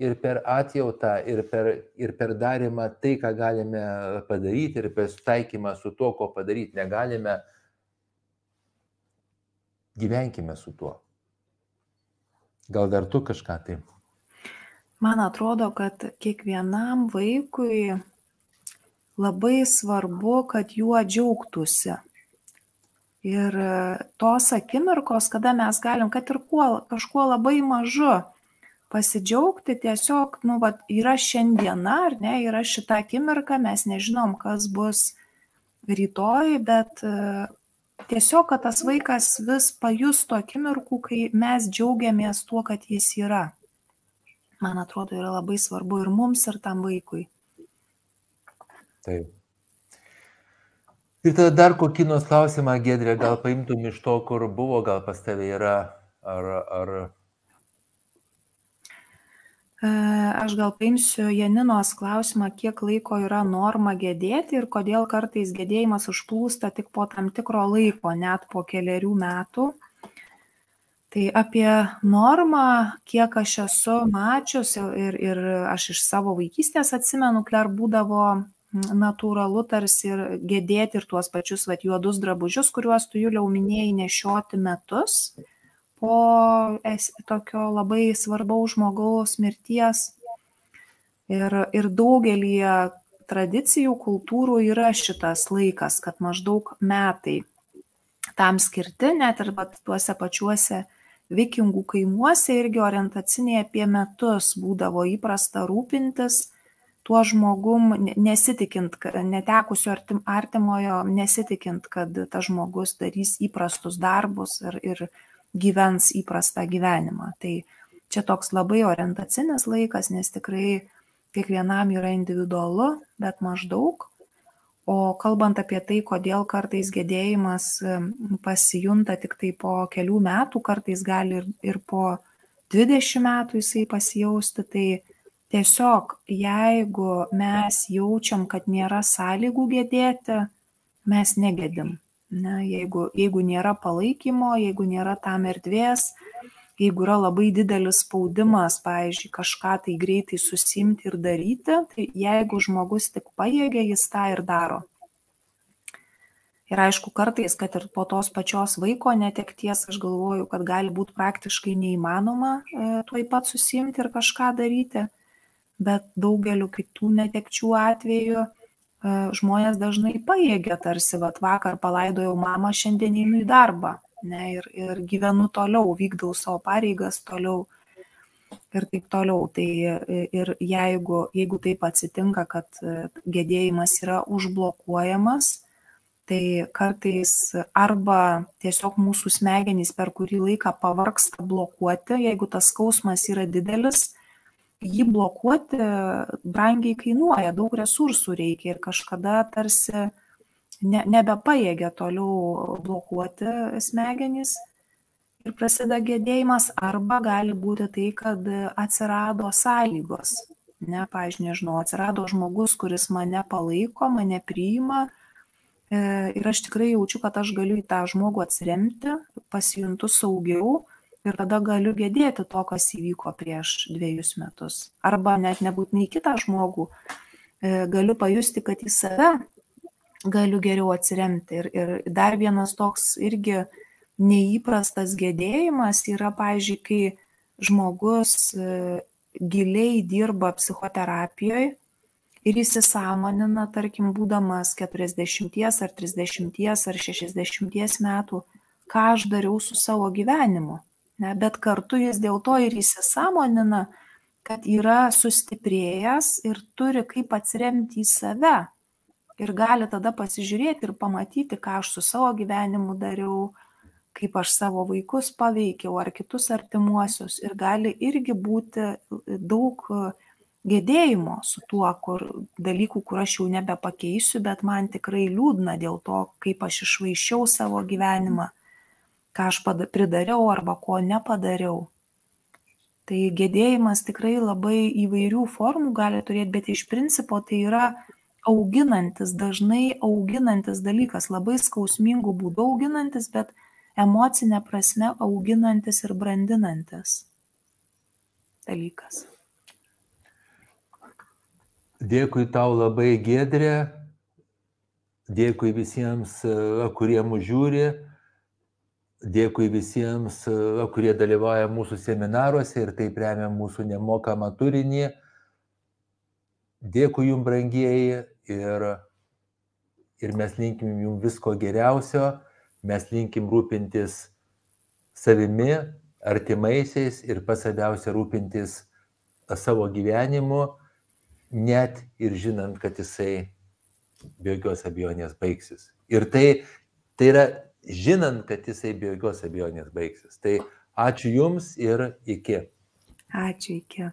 ir per atjautą, ir per, ir per darimą tai, ką galime padaryti, ir per sutaikymą su tuo, ko padaryti negalime, gyvenkime su tuo. Gal dar tu kažką tai? Man atrodo, kad kiekvienam vaikui labai svarbu, kad juo džiaugtųsi. Ir tos akimirkos, kada mes galim, kad ir kuo, kažkuo labai mažu, pasidžiaugti tiesiog, nu, va, yra šiandiena, ar ne, yra šita akimirka, mes nežinom, kas bus rytoj, bet tiesiog, kad tas vaikas vis pajustų akimirkų, kai mes džiaugiamės tuo, kad jis yra. Man atrodo, yra labai svarbu ir mums, ir tam vaikui. Taip. Ir tada dar kokį nors klausimą, Gedrė, gal paimtum iš to, kur buvo, gal pas tavai yra, ar, ar Aš gal paimsiu Janinos klausimą, kiek laiko yra norma gedėti ir kodėl kartais gedėjimas užplūsta tik po tam tikro laiko, net po keliarių metų. Tai apie normą, kiek aš esu mačius ir, ir aš iš savo vaikystės atsimenu, kler būdavo natūralu tarsi ir gedėti ir tuos pačius vat, juodus drabužius, kuriuos tu jau minėjai nešioti metus po tokio labai svarbaus žmogaus mirties. Ir, ir daugelį tradicijų, kultūrų yra šitas laikas, kad maždaug metai tam skirti, net ir tuose pačiuose vikingų kaimuose irgi orientaciniai apie metus būdavo įprasta rūpintis tuo žmogum, nesitikint, netekusiu artimojo, nesitikint, kad tas žmogus darys įprastus darbus ir, ir gyvens įprastą gyvenimą. Tai čia toks labai orientacinis laikas, nes tikrai kiekvienam yra individualu, bet maždaug. O kalbant apie tai, kodėl kartais gedėjimas pasijunta tik tai po kelių metų, kartais gali ir, ir po 20 metų jisai pasijausti, tai tiesiog jeigu mes jaučiam, kad nėra sąlygų gedėti, mes negėdim. Ne, jeigu, jeigu nėra palaikymo, jeigu nėra tam erdvės, jeigu yra labai didelis spaudimas, pavyzdžiui, kažką tai greitai susimti ir daryti, tai jeigu žmogus tik pajėgia, jis tą ir daro. Ir aišku, kartais, kad ir po tos pačios vaiko netekties, aš galvoju, kad gali būti praktiškai neįmanoma e, tuoj pat susimti ir kažką daryti, bet daugeliu kitų netekčių atveju žmonės dažnai pajėgia tarsi, vat vakar palaidojau mamą, šiandien einu į darbą ne, ir, ir gyvenu toliau, vykdau savo pareigas toliau ir taip toliau. Tai ir jeigu, jeigu taip atsitinka, kad gedėjimas yra užblokuojamas, tai kartais arba tiesiog mūsų smegenys per kurį laiką pavarksta blokuoti, jeigu tas skausmas yra didelis, jį blokuoti brangiai kainuoja, daug resursų reikia ir kažkada tarsi ne, nebepajėgia toliau blokuoti smegenys ir prasideda gėdėjimas, arba gali būti tai, kad atsirado sąlygos. Ne, pažiūrėjau, nežinau, atsirado žmogus, kuris mane palaiko, mane priima e, ir aš tikrai jaučiu, kad aš galiu į tą žmogų atsiremti, pasijuntu saugiau ir tada galiu gedėti to, kas įvyko prieš dviejus metus. Arba net nebūtinai kitą žmogų, e, galiu pajusti, kad į save galiu geriau atsiremti. Ir, ir dar vienas toks irgi neįprastas gedėjimas yra, pavyzdžiui, kai žmogus e, giliai dirba psichoterapijoje ir įsisamonina, tarkim, būdamas 40 ar 30 ar 60 metų, ką aš dariau su savo gyvenimu Ne, bet kartu jis dėl to ir įsisamonina, kad yra sustiprėjęs ir turi kaip atsiremti į save. Ir gali tada pasižiūrėti ir pamatyti, ką aš su savo gyvenimu dariau, kaip aš savo vaikus paveikiau ar kitus artimuosius. Ir gali irgi būti daug gedėjimo su tuo, kur dalykų, kur aš jau nebepakeisiu, bet man tikrai liūdna dėl to, kaip aš išvaišiau savo gyvenimą ką aš pridariau arba ko nepadariau. Tai gedėjimas tikrai labai įvairių formų gali turėti, bet iš principo tai yra auginantis, dažnai auginantis dalykas, labai skausmingų būdų auginantis, bet emocinė prasme auginantis ir brandinantis dalykas. Dėkui tau labai gedrė, dėkui visiems, kurie mūsų žiūri Dėkui visiems, kurie dalyvauja mūsų seminaruose ir taip remia mūsų nemokamą turinį. Dėkui jums, brangieji, ir, ir mes linkim jums visko geriausio, mes linkim rūpintis savimi, artimaisiais ir pats svarbiausia rūpintis savo gyvenimu, net ir žinant, kad jisai be jokios abejonės baigsis. Ir tai, tai yra žinant, kad jisai be jokios abejonės baigsis. Tai ačiū Jums ir iki. Ačiū iki.